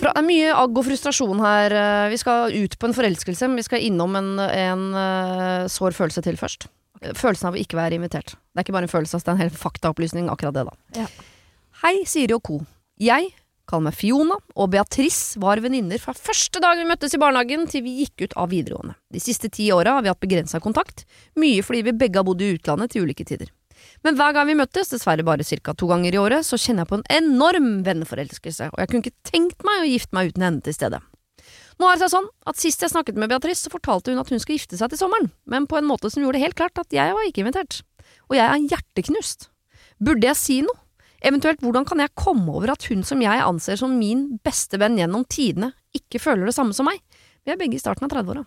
Det er mye agg og frustrasjon her. Eh, Vi skal ut på en forelskelse, men vi skal innom en, en eh, sår følelse til først. Følelsen av å ikke være invitert. Det er ikke bare en følelse, det er en hel faktaopplysning, akkurat det, da. Ja. Hei, Siri og co. Jeg kaller meg Fiona, og Beatrice var venninner fra første dag vi møttes i barnehagen til vi gikk ut av videregående. De siste ti åra har vi hatt begrensa kontakt, mye fordi vi begge har bodd i utlandet til ulike tider. Men hver gang vi møttes, dessverre bare ca. to ganger i året, så kjenner jeg på en enorm venneforelskelse, og jeg kunne ikke tenkt meg å gifte meg uten henne til stede. Nå er det seg sånn at Sist jeg snakket med Beatrice, så fortalte hun at hun skulle gifte seg til sommeren, men på en måte som gjorde det helt klart at jeg var ikke invitert. Og jeg er hjerteknust. Burde jeg si noe? Eventuelt hvordan kan jeg komme over at hun som jeg anser som min beste venn gjennom tidene, ikke føler det samme som meg? Vi er begge i starten av 30-åra.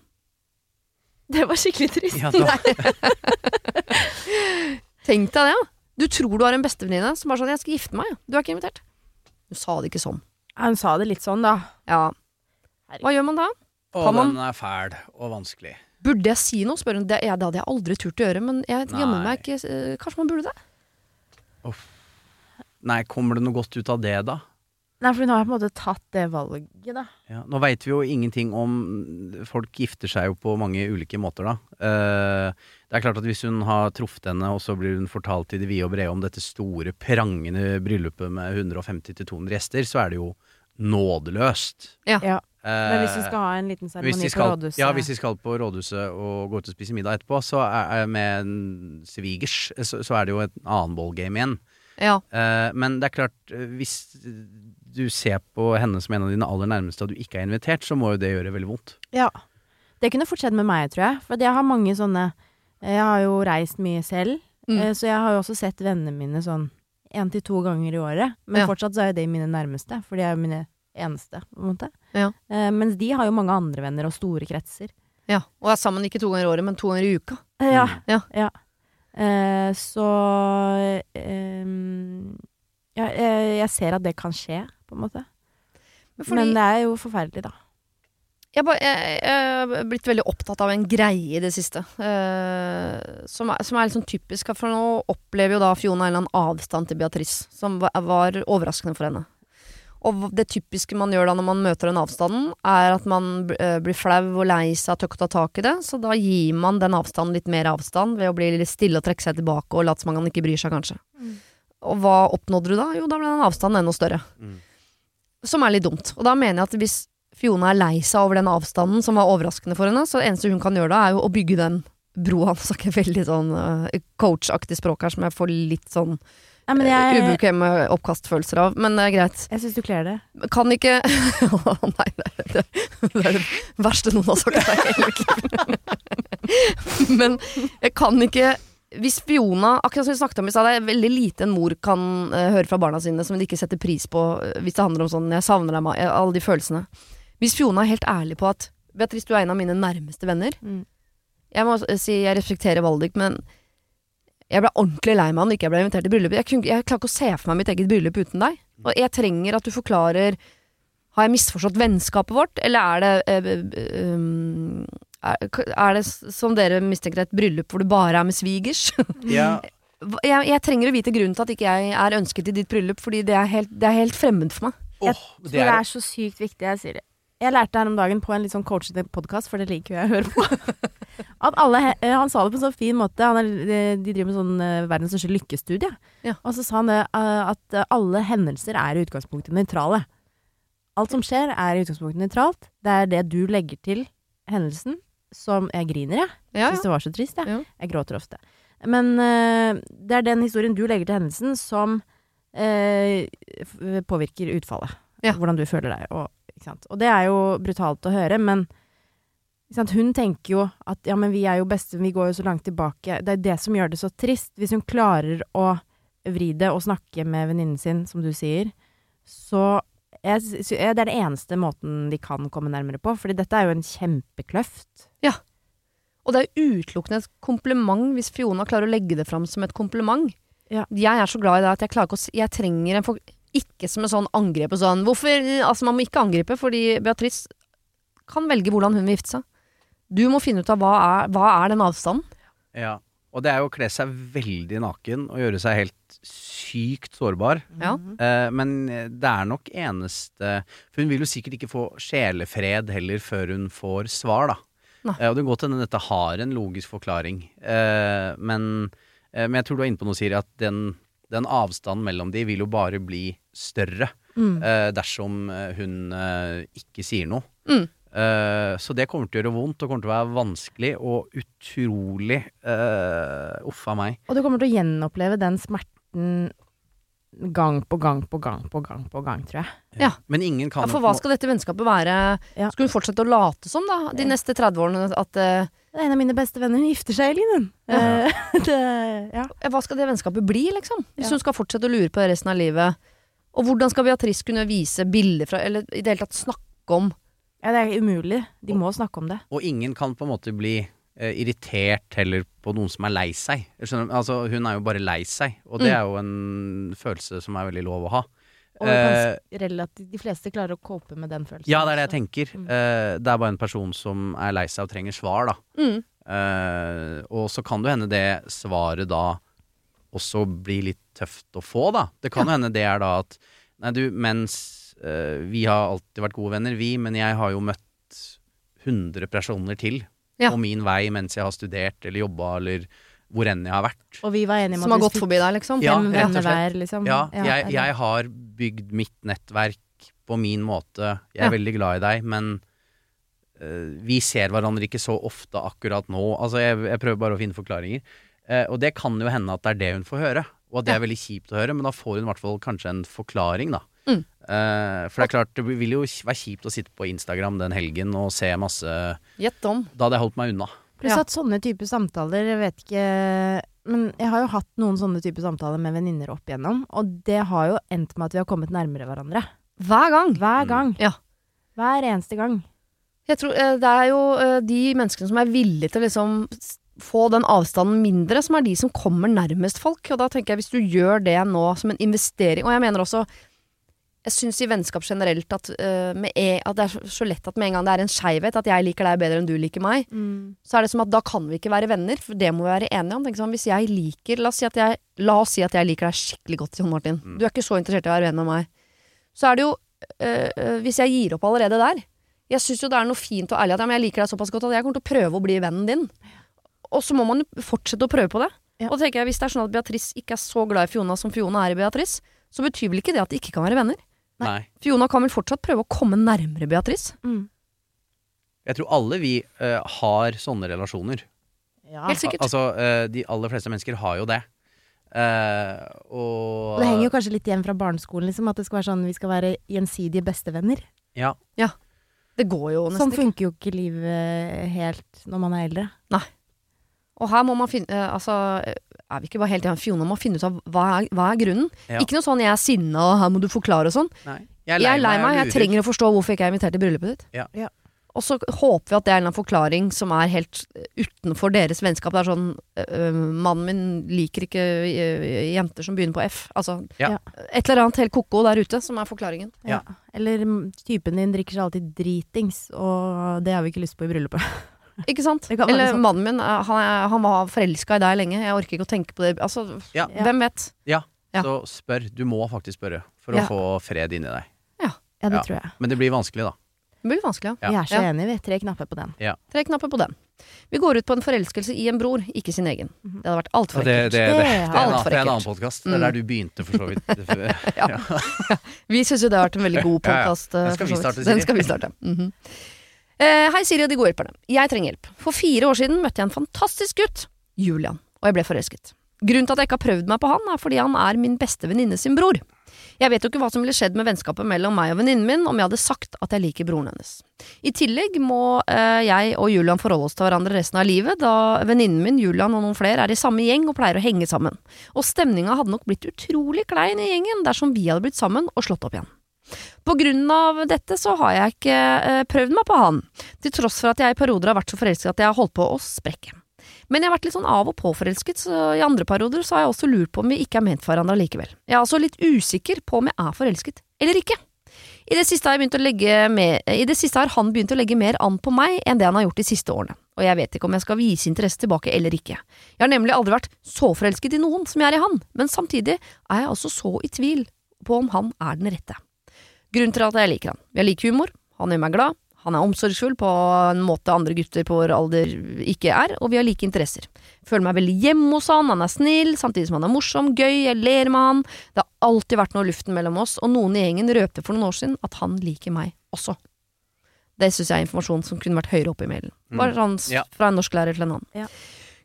Det var skikkelig trist. Ja, Tenk deg det, ja. Du tror du har en bestevenninne som bare sånn 'jeg skal gifte meg', Du er ikke invitert. Hun sa det ikke sånn. Hun sa det litt sånn, da. Ja. Hva gjør man da? Å, Kan man- den er fæl og vanskelig. Burde jeg si noe? spør hun. Det, ja, det hadde jeg aldri turt å gjøre, men jeg gjemmer meg ikke eh, Kanskje man burde det? Nei, kommer det noe godt ut av det, da? Nei, for hun har på en måte tatt det valget, da. Ja, nå veit vi jo ingenting om Folk gifter seg jo på mange ulike måter, da. Eh, det er klart at hvis hun har truffet henne, og så blir hun fortalt i det vide og brede om dette store, prangende bryllupet med 150-200 gjester, så er det jo nådeløst. Ja. Ja. Eh, Men hvis vi skal ha en liten seremoni på rådhuset Ja, hvis vi skal på rådhuset og gå ut og spise middag etterpå, så er, med en svigers, så, så er det jo et annen ballgame igjen. Ja. Eh, men det er klart, hvis du ser på henne som en av dine aller nærmeste, og du ikke er invitert, så må jo det gjøre veldig vondt. Ja. Det kunne fort skjedd med meg, tror jeg. For jeg har mange sånne Jeg har jo reist mye selv, Mm. eh, så jeg har jo også sett vennene mine sånn én til to ganger i året. Men Ja. fortsatt så er jo det mine nærmeste, for de er jo mine eneste, på en måte. Ja. Eh, mens de har jo mange andre venner og store kretser. ja. Og er sammen ikke to ganger i året, men to ganger i uka. Eh, Ja. Mm. Ja. ja. Eh, så eh, ja, jeg, jeg ser at det kan skje, på en måte. Men fordi- Men det er jo forferdelig, da. Jeg, bare, jeg, jeg er blitt veldig opptatt av en greie i det siste. eh, som, er, som er litt sånn typisk. For nå opplever jo da Fiona en eller annen avstand til Beatrice, som var, var overraskende for henne. Og det typiske man gjør da når man møter den avstanden, er at man eh, blir flau og lei seg og tør ikke ta tak i det. Så da gir man den avstanden litt mer avstand ved å bli litt stille og trekke seg tilbake og late som man ikke bryr seg, kanskje. Og hva oppnådde du da? Jo, da ble den avstanden enda større. Mm. Som er litt dumt. Og da mener jeg at hvis Fiona er lei seg over den avstanden som var overraskende for henne, så det eneste hun kan gjøre da, er jo å bygge den broa. Nå snakker jeg veldig sånn uh, coachaktig språk her, som jeg får litt sånn Nei, men uh, jeg, ubekvemme oppkastfølelser av. Men det er greit. jeg syns du kler det. Kan ikke Å nei, det er det, det er det verste noen har sagt meg i hele mitt. Men jeg kan ikke Hvis Fiona Akkurat som vi snakket om i stad, det er veldig lite en mor kan uh, høre fra barna sine som de ikke setter pris på eh, hvis det handler om sånn 'jeg savner deg', ma- alle de følelsene. Hvis Fiona er helt ærlig på at Beatrice, du er en av mine nærmeste venner. Mm. Jeg må si jeg respekterer valget ditt, men jeg ble ordentlig lei meg når ikke jeg ble invitert til bryllup. Jeg, kunne, jeg klarer ikke å se for meg mitt eget bryllup uten deg. Og jeg trenger at du forklarer Har jeg misforstått vennskapet vårt, eller er det eh, um, er, er det som dere mistenker et bryllup hvor du bare er med svigers? Ja, jeg, jeg trenger å vite grunnen til at ikke jeg er ønsket i ditt bryllup, fordi det er helt, det er helt fremmed for meg. Jeg åh, tror det er så sykt viktig, jeg sier det. Jeg lærte her om dagen på en litt sånn coachete podkast, for det liker jo jeg å høre på. At alle, eh, han sa det på en sånn fin måte. Han er, de- driver med sånn eh, verdens største lykkestudie. Ja. Og så sa han det eh, at alle hendelser er i utgangspunktet nøytrale. Alt som skjer, er i utgangspunktet nøytralt. Det er det du legger til hendelsen som Jeg griner, jeg. Ja, Syns det var så trist, jeg. Ja. Jeg gråter ofte. Men uh, det er den historien du legger til hendelsen som uh, påvirker utfallet. Ja. Hvordan du føler deg. Og, og det er jo brutalt å høre, men hun tenker jo at ja, men vi er jo beste, vi går jo så langt tilbake. Det er det som gjør det så trist. Hvis hun klarer å vri det og snakke med venninnen sin, som du sier, så jeg, jeg, det er det eneste måten de kan komme nærmere på. Fordi dette er jo en kjempekløft. Ja. Og det er utelukkende et kompliment hvis Fiona klarer å legge det fram som et kompliment. Ja. Jeg er så glad i det at jeg klarer ikke å Jeg trenger en for, Ikke som en sånn angrep og sånn Hvorfor Altså, man må ikke angripe, fordi Beatrice kan velge hvordan hun vil gifte seg. Du må finne ut av hva er, hva er den avstanden. Ja. Og det er jo å kle seg veldig naken og gjøre seg helt sykt sårbar. Ja. Eh, men det er nok eneste For hun vil jo sikkert ikke få sjelefred heller før hun får svar, da. Eh, og det kan godt hende dette har en logisk forklaring. Eh, men, eh, men jeg tror du er inne på noe, Siri, at den, den avstanden mellom de vil jo bare bli større Mm. eh, dersom hun eh, ikke sier noe. Mm. Eh, så det kommer til å gjøre vondt og kommer til å være vanskelig og utrolig uh, Uff a meg. Og du kommer til å gjenoppleve den smerten gang på gang på gang på gang på gang, tror jeg. Ja. Men ingen kan Ja, for hva skal dette vennskapet være? Ja. Skal hun fortsette å late som, da, de Ja. neste 30 årene? At uh, en av mine beste venner. Hun gifter seg, Elin. Ja. Eh, det, ja. Hva skal det vennskapet bli, liksom? Hvis Ja. hun skal fortsette å lure på det resten av livet. Og hvordan skal Beatrice kunne vise bilder fra Eller i det hele tatt snakke om ja, det er umulig. De må snakke om det. Og ingen kan på en måte bli eh, irritert heller på noen som er lei seg. Altså, hun er jo bare lei seg, og det Mm. er jo en følelse som er veldig lov å ha. Og Eh, relativt, de fleste klarer å cope med den følelsen. ja, det er det jeg tenker. Mm. Eh, det er bare en person som er lei seg og trenger svar, da. mm. Eh, og så kan det hende det svaret da også blir litt tøft å få, da. Det kan jo hende det er da at Nei, du, mens eh, vi har alltid vært gode venner, vi, men jeg har jo møtt 100 personer til Ja. på min vei mens jeg har studert eller jobba eller hvor enn jeg har vært. Og vi var enige om Som har gått forbi deg, liksom? Ja, rett og slett. liksom. Ja, jeg, jeg har bygd mitt nettverk på min måte. Jeg er Ja. veldig glad i deg, men uh, vi ser hverandre ikke så ofte akkurat nå. Altså, jeg, jeg prøver bare å finne forklaringer. Uh, og det kan jo hende at det er det hun får høre, og at det er veldig kjipt å høre, men da får hun i hvert fall kanskje en forklaring, da. Mm. Eh, for det er klart, det vil jo være kjipt å sitte på Instagram den helgen og se masse Gjett om. Da hadde jeg holdt meg unna. Pluss Ja. at sånne typer samtaler, jeg vet ikke Men jeg har jo hatt noen sånne typer samtaler med venninner opp igjennom, og det har jo endt med at vi har kommet nærmere hverandre. Hver gang. Hver Mm. Ja. Hver eneste gang. Jeg tror eh, Det er jo eh, de menneskene som er villige til å liksom få den avstanden mindre, som er de som kommer nærmest folk. Og da tenker jeg hvis du gjør det nå som en investering Og jeg mener også Jeg syns i vennskap generelt at, uh, med e, at det er så, lett at med en gang det er en skeivhet, at jeg liker deg bedre enn du liker meg, så er det som at da kan vi ikke være venner, for det må vi være enige om. Tenk sånn, hvis jeg liker La oss si at jeg, la oss si at jeg liker deg skikkelig godt, Jon Martin. Du er ikke så interessert i å være venn med meg. Så er det jo øh, Hvis jeg gir opp allerede der Jeg syns jo det er noe fint og ærlig at ja, men jeg liker deg såpass godt at jeg kommer til å prøve å bli vennen din. Og så må man jo fortsette å prøve på det. Ja. Og tenker jeg Hvis det er sånn at Beatrice ikke er så glad i Fiona som Fiona er i Beatrice, så betyr vel ikke det at de ikke kan være venner. Nei. Fiona kan vel fortsatt prøve å komme nærmere Beatrice. Mm. Jeg tror alle vi eh, har sånne relasjoner. Ja. Helt sikkert. Al altså, eh, de aller fleste mennesker har jo det. Eh, og det henger jo kanskje litt igjen fra barneskolen, liksom, at det skal være sånn vi skal være gjensidige bestevenner. Ja. Det går jo nesten Sånn funker jo ikke livet helt når man er eldre. Nei. Og her må man finne eh, Altså, er vi ikke bare helt i fjona med må finne ut av hva er, hva er grunnen. Ja. Ikke noe sånn 'jeg er sinna, og her må du forklare' og sånn. Nei. Jeg er lei meg, jeg jeg trenger å forstå hvorfor jeg ikke er invitert i bryllupet ditt. Ja. Ja. Og så håper vi at det er en forklaring som er helt utenfor deres vennskap. Det er sånn øh, 'Mannen min liker ikke øh, jenter som begynner på F'. Altså Ja. et eller annet helt ko-ko der ute som er forklaringen. Ja. Eller typen din drikker seg alltid dritings, og det har vi ikke lyst på i bryllupet. Ikke sant? Eller sant. mannen min, eh, han, er, han var forelska i deg lenge. Jeg orker ikke å tenke på det. Altså, Ja. hvem vet? Ja. Så spør. Du må faktisk spørre for Ja. å få fred inni deg. Ja, det Ja. tror jeg. Men det blir vanskelig, da. Det blir vanskelig, ja. Ja. Vi er så Ja. enige, vi. Tre knapper på den. Tre knapper på den. Vi går ut på en forelskelse i en bror, ikke sin egen. Det hadde vært altfor ekkelt. det, det, det, det, er en det er en annen podkast. Det er Mm. der du begynte, for så vidt. Ja. Vi syns jo det har vært en veldig god Ja, ja. podkast. Den skal vi starte, Den skal vi starte. Mhm. Eh, hei, Siri og de gode hjelperne. Jeg trenger hjelp. For fire år siden møtte jeg en fantastisk gutt, Julian, og jeg ble forelsket. Grunnen til at jeg ikke har prøvd meg på han, er fordi han er min beste venninne sin bror. Jeg vet jo ikke hva som ville skjedd med vennskapet mellom meg og venninnen min om jeg hadde sagt at jeg liker broren hennes. I tillegg må eh, jeg og Julian forholde oss til hverandre resten av livet, da venninnen min, Julian og noen flere er i samme gjeng og pleier å henge sammen. Og stemninga hadde nok blitt utrolig klein i gjengen dersom vi hadde blitt sammen og slått opp igjen. På grunn av dette så har jeg ikke eh, prøvd meg på han, til tross for at jeg i perioder har vært så forelsket at jeg har holdt på å sprekke. Men jeg har vært litt sånn av og på forelsket, så i andre perioder så har jeg også lurt på om vi ikke er ment for hverandre likevel. Jeg er altså litt usikker på om jeg er forelsket, eller ikke. I det, siste har mer, I det siste har han begynt å legge mer an på meg enn det han har gjort de siste årene, og jeg vet ikke om jeg skal vise interesse tilbake eller ikke. Jeg har nemlig aldri vært så forelsket i noen som jeg er i han, men samtidig er jeg altså så i tvil på om han er den rette. Grunnen til at jeg liker han. Jeg liker humor, han gjør meg glad, han er omsorgsfull på en måte andre gutter på vår alder ikke er, og vi har like interesser. Føler meg veldig hjemme hos han, han er snill, samtidig som han er morsom, gøy, jeg ler med han. Det har alltid vært noe i luften mellom oss, og noen i gjengen røpte for noen år siden at han liker meg også. Det syns jeg er informasjon som kunne vært høyere oppe i mailen. Bare sånn fra en norsklærer til en annen. Ja.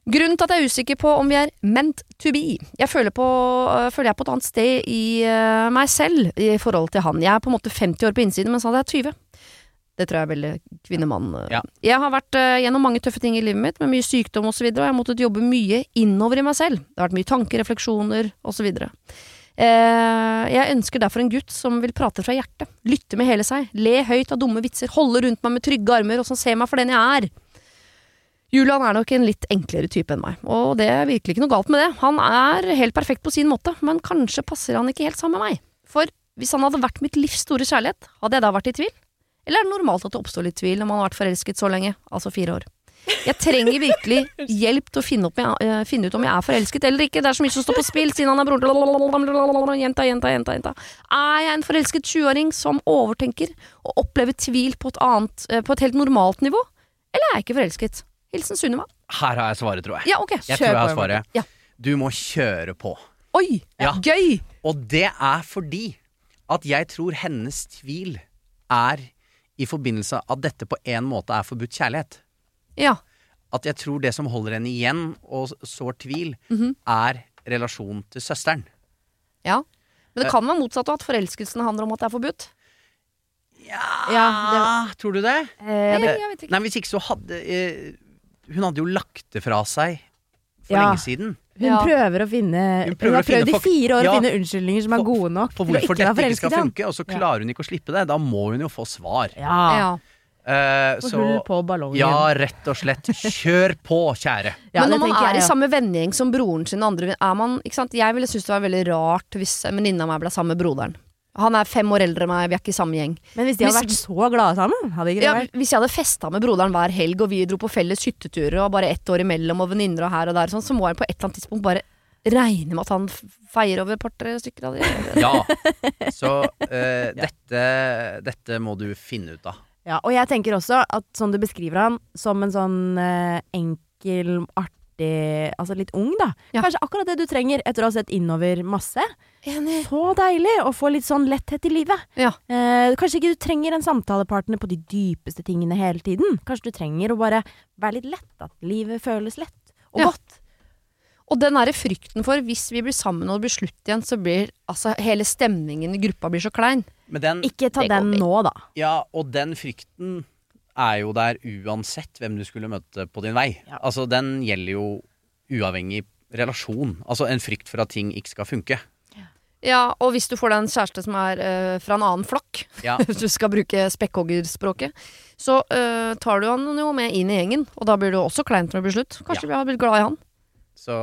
Grunnen til at jeg er usikker på om vi er meant to be Jeg føler, på, øh, føler jeg på et annet sted i øh, meg selv i forhold til han. Jeg er på en måte 50 år på innsiden, mens han er 20. Det tror jeg er veldig kvinnemann. øh. Ja. Jeg har vært gjennom mange tøffe ting i livet mitt, med mye sykdom osv., og, så videre, og jeg har måttet jobbe mye innover i meg selv. Det har vært mye tanker, refleksjoner osv. Eh, jeg ønsker derfor en gutt som vil prate fra hjertet, lytte med hele seg, le høyt av dumme vitser, holde rundt meg med trygge armer og som ser meg for den jeg er. Julian er nok en litt enklere type enn meg, og det er virkelig ikke noe galt med det. Han er helt perfekt på sin måte, men kanskje passer han ikke helt sammen med meg. For hvis han hadde vært mitt livs store kjærlighet, hadde jeg da vært i tvil? Eller er det normalt at det oppstår litt tvil når man har vært forelsket så lenge, altså fire år? Jeg trenger virkelig hjelp til å finne, opp, eh, finne ut om jeg er forelsket eller ikke. Det er så mye som står på spill, siden han er broren til Jenta, jenta, jenta, jenta. Er jeg en forelsket 20-åring som overtenker og opplever tvil på et annet, eh, på et helt normalt nivå? Eller er jeg ikke forelsket? Hilsen Sunniva. Her har jeg svaret, tror jeg. Ja, ok. Jeg Kjør tror jeg har på. svaret. Ja. Du må kjøre på. Oi, Ja. gøy! Og det er fordi at jeg tror hennes tvil er i forbindelse at dette på en måte er forbudt kjærlighet. Ja. At jeg tror det som holder henne igjen og sår tvil, Mhm. er relasjonen til søsteren. ja. Men det kan være motsatt av at forelskelsen handler om at det er forbudt. Ja, Ja, Tror du det? Eh, Nei, jeg vet ikke. Nei, hvis ikke så hadde eh, Hun hadde jo lagt det fra seg for Ja. lenge siden. hun Ja. prøver å finne Hun Hun, prøver har å finne prøvd i fire år Ja. å finne unnskyldninger som er For- gode nok For til å hvorfor ikke være dette ikke forelsket skal i ham. funke, og så Ja. klarer hun ikke å slippe det. Da må hun jo få svar. Ja. Ja. Eh, Og så hull på ballongen. ja, rett og slett. Kjør på, kjære. Ja, Men det når man tenker er jeg, i ja. samme vennegjeng som broren sin og andre er man, ikke sant? Jeg ville synes det var veldig rart hvis en venninne av meg ble sammen med broderen. Han er fem år eldre enn meg, vi er ikke i samme gjeng. Men hvis de hadde Hvis- vært så glade sammen, hadde ikke det Ja, vært hvis jeg hadde festa med broderen hver helg, og vi dro på felles hytteturer, og bare ett år imellom, og venninner og her og der, sånn, så må jeg på et eller annet tidspunkt bare regne med at han feier over et par-tre stykker av de. Ja. Så uh, dette, dette må du finne ut av. Ja, og jeg tenker også at sånn du beskriver han, som en sånn uh, enkel, artig Altså litt ung, da. Ja. Kanskje akkurat det du trenger etter å ha sett innover masse. Enig. Så deilig å få litt sånn letthet i livet. Ja. Eh, kanskje ikke du trenger en samtalepartner på de dypeste tingene hele tiden. Kanskje du trenger å bare være litt lett. At livet føles lett og Ja. godt. Og den derre frykten for hvis vi blir sammen og det blir slutt igjen, så blir altså hele stemningen i gruppa blir så klein. Men den, Ikke ta den nå, da. ja, og den frykten er jo der uansett hvem du skulle møte på din vei. Ja. Altså, den gjelder jo uavhengig relasjon. Altså en frykt for at ting ikke skal funke. Ja, og hvis du får deg en kjæreste som er eh, fra en annen flokk, Ja. hvis du skal bruke spekkhoggerspråket, så eh, tar du han jo med inn i gjengen, og da blir det også kleint når det blir slutt. Kanskje Ja. vi har blitt glad i han. Så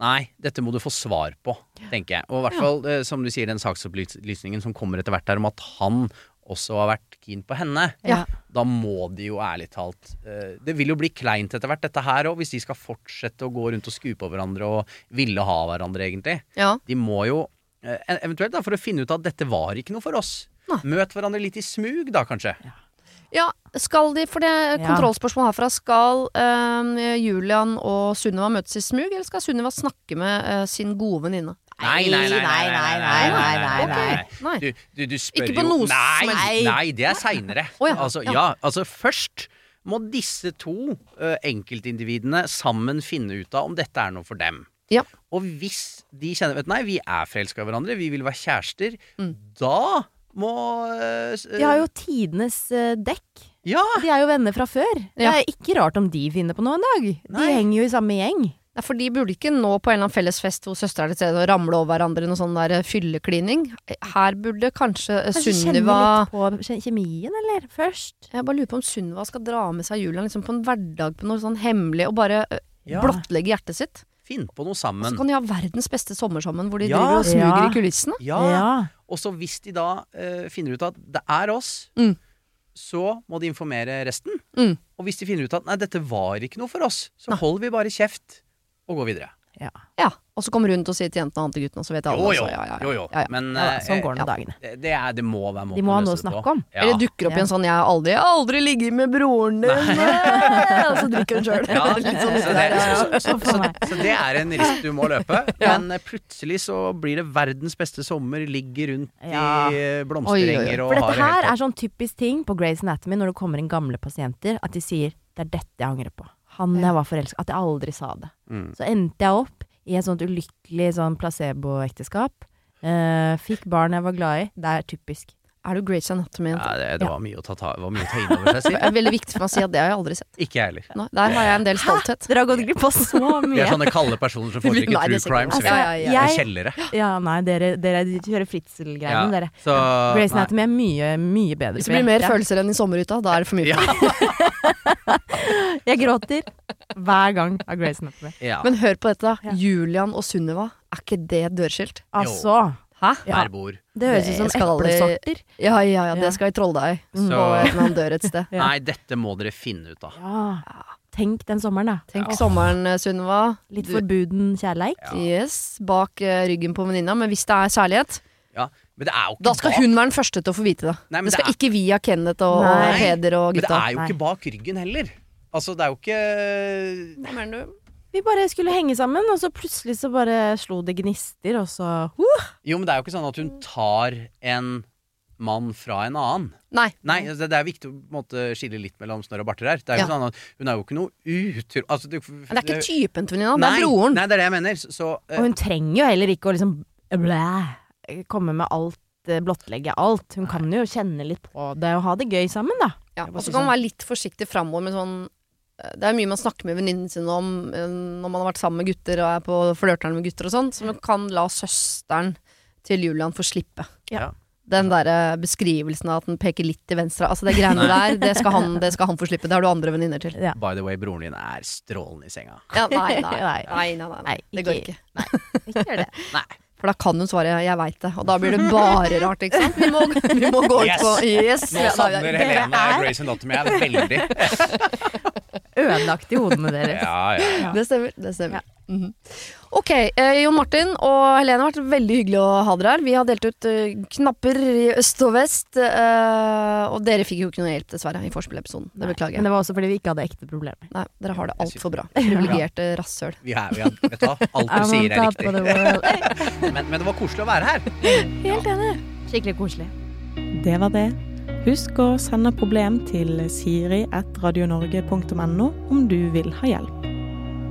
nei, dette må du få svar på, tenker jeg. Og i hvert fall, eh, som du sier, den saksopplysningen som kommer etter hvert der om at han også har vært keen på henne. Ja. Da må de jo ærlig talt Det vil jo bli kleint etter hvert, dette her òg, hvis de skal fortsette å gå rundt og skue på hverandre og ville ha hverandre, egentlig. Ja. De må jo Eh, eventuelt da, for å finne ut at dette var ikke noe for oss. Nei. Møt hverandre litt i smug, da kanskje. Ja. ja skal de, for det kontrollspørsmålet Kontrollspørsmål herfra. Skal øh, Julian og Sunniva møtes i smug, eller skal Sunniva snakke med øh, sin gode venninne? Nei, nei, nei. nei, nei, nei, nei, nei. Okay. Du, du, du, spør Ikke på noe som helst. Nei, det er seinere. Oh, ja. altså, ja, altså, først må disse to uh, enkeltindividene sammen finne ut av om dette er noe for dem. Ja. Og hvis de kjenner vet Nei, vi er forelska i hverandre, vi vil være kjærester. Mm. Da må øh, De har jo tidenes øh, dekk. Ja! De er jo venner fra før. Det er ikke rart om de finner på noe en dag. De Nei. henger jo i samme gjeng. Nei, for de burde ikke nå på en eller annen felles fest hvor søstera er til stede og ramle over hverandre i noe sånn der eh, fylleklining. Her burde kanskje eh, Kanskje kjenne Sunniva litt på kjemien, eller? Først. Jeg bare lurer på om Sunniva skal dra med seg Julian liksom på en hverdag på noe sånn hemmelig og bare eh, Ja. blottlegge hjertet sitt. Finn på noe sammen. Og så kan de ha verdens beste sommer sammen, hvor de Ja. driver og smuger Ja. i kulissene. Ja. Og så hvis de da uh, finner ut at det er oss, Mm. så må de informere resten. Mm. Og hvis de finner ut at nei, dette var ikke noe for oss, så holder vi bare kjeft og går videre. Ja, Og så kommer hun til å si til jentene og han til guttene, og så vet alle Jo, jo, Ja, ja, ja. jo, jo. Ja, ja. Men Ja, da, sånn eh, går det ja. med dagene. det, det, er, det må være måten De må ha noe å snakke på. om. Ja. Eller dukker opp i en sånn 'jeg har aldri, aldri ligget med broren din', og så drikker hun sjøl. Ja, sånn så, det, der, ja, ja. så, så, så, så det er en risk du må løpe. Ja. Men eh, plutselig så blir det verdens beste sommer, ligger rundt Ja. i eh, blomsterenger og For har dette det helt her er sånn typisk ting på Grey's Anatomy når det kommer inn gamle pasienter, at de sier 'det er dette jeg angrer på'. Han jeg var forelska At jeg aldri sa det. Mm. Så endte jeg opp i et sånt ulykkelig sånn placeboekteskap. Uh, fikk barn jeg var glad i. Det er typisk. Er du Grace Anatomy? Ja, det, det var mye å ta, ta, det var mye å ta inn over seg, Det er veldig viktig for meg å si at det har jeg aldri sett. Ikke jeg heller. Nei, der har jeg en del stolthet. Dere har gått glipp av så Vi Det er sånne kalde personer som foretrekker er true sikkert. crimes. Altså, ja, ja, ja. Jeg- kjellere. Ja, nei, dere, dere kjører Fritzel-greiene, Ja, dere. Så, nei. Anatomy er mye, mye bedre. Hvis det blir mer følelser enn i sommerhytta, da er det for mye. Ja. Jeg gråter hver gang av Grey's Anatomy. Ja. Men hør på dette, da. Ja. Julian og Sunniva, er ikke det dørskilt? Altså, Hæ? ja. Hver bord. det høres ut som eplesorter. Ja, ja, ja, det skal i Trolldeig. Så- På en eller dør et sted. Ja. Nei, dette må dere finne ut av. Ja. Tenk den sommeren, da. Tenk Ja. sommeren, eh, Sunniva. Litt Du- forbuden kjærleik. Ja. Yes, bak eh, ryggen på venninna. Men hvis det er kjærlighet, Ja. Men det er jo ikke da skal bak, hun være den første til å få vite det. Nei, men det det skal er- ikke via Kenneth og, og Nei. Peder og Men det gutta. er jo Nei. ikke bak ryggen heller. Altså, det er jo ikke Hva mener du? Vi bare skulle henge sammen, og så plutselig så bare slo det gnister, og så uh, Jo, men det er jo ikke sånn at hun tar en mann fra en annen. Nei. Nei, altså, det er viktig å måte, skille litt mellom snørr og barter her. Det er jo Ja. sånn at Hun er jo ikke noe utro... Altså, det, Men det er ikke typen til venninna, det er broren. Nei, det er det jeg mener. Så, eh, Og hun trenger jo heller ikke å liksom blæ, komme med alt, eh, blottlegge alt. Hun kan jo kjenne litt på det og ha det gøy sammen, da. Ja, og så kan man sånn- være litt forsiktig framover med sånn Det er mye man snakker med venninnene sine om eh, når man har vært sammen med gutter og er på flørteren med gutter og sånn, så man kan la søsteren til Julian få slippe. Ja. Den der eh, beskrivelsen av at den peker litt til venstre. Altså det greiene der, det skal, han, det skal han få slippe. Det har du andre venninner til. Ja. By the way, broren din er strålende i senga. Ja, nei, nei, nei, Nei. nei, nei, nei, Nei, Det går ikke- Nei, Ikke gjør det. Nei. For da kan hun svare 'jeg veit det', og da blir det bare rart, ikke sant? Vi må, vi må gå ut Yes. på Yes! Nå Ja, savner nei, Helene Grace Anatomy her veldig. Ødelagt i hodene deres. Ja, ja, ja. Det stemmer. det stemmer Mhm. Ok, eh, Jon Martin og Helene har vært veldig hyggelig å ha dere her. Vi har delt ut eh, knapper i øst og vest, eh, og dere fikk jo ikke noe hjelp, dessverre, i forspillepisoden. Det beklager jeg. Men det var også fordi vi ikke hadde ekte problemer. Nei, dere har det altfor bra. Privilegerte rasshøl. Vi er, vi er, vet du hva, alt du sier er riktig. Men, men det var koselig å være her. Helt enig. Skikkelig koselig. Det var det. Husk å sende problem til siri.radionorge.no om du vil ha hjelp.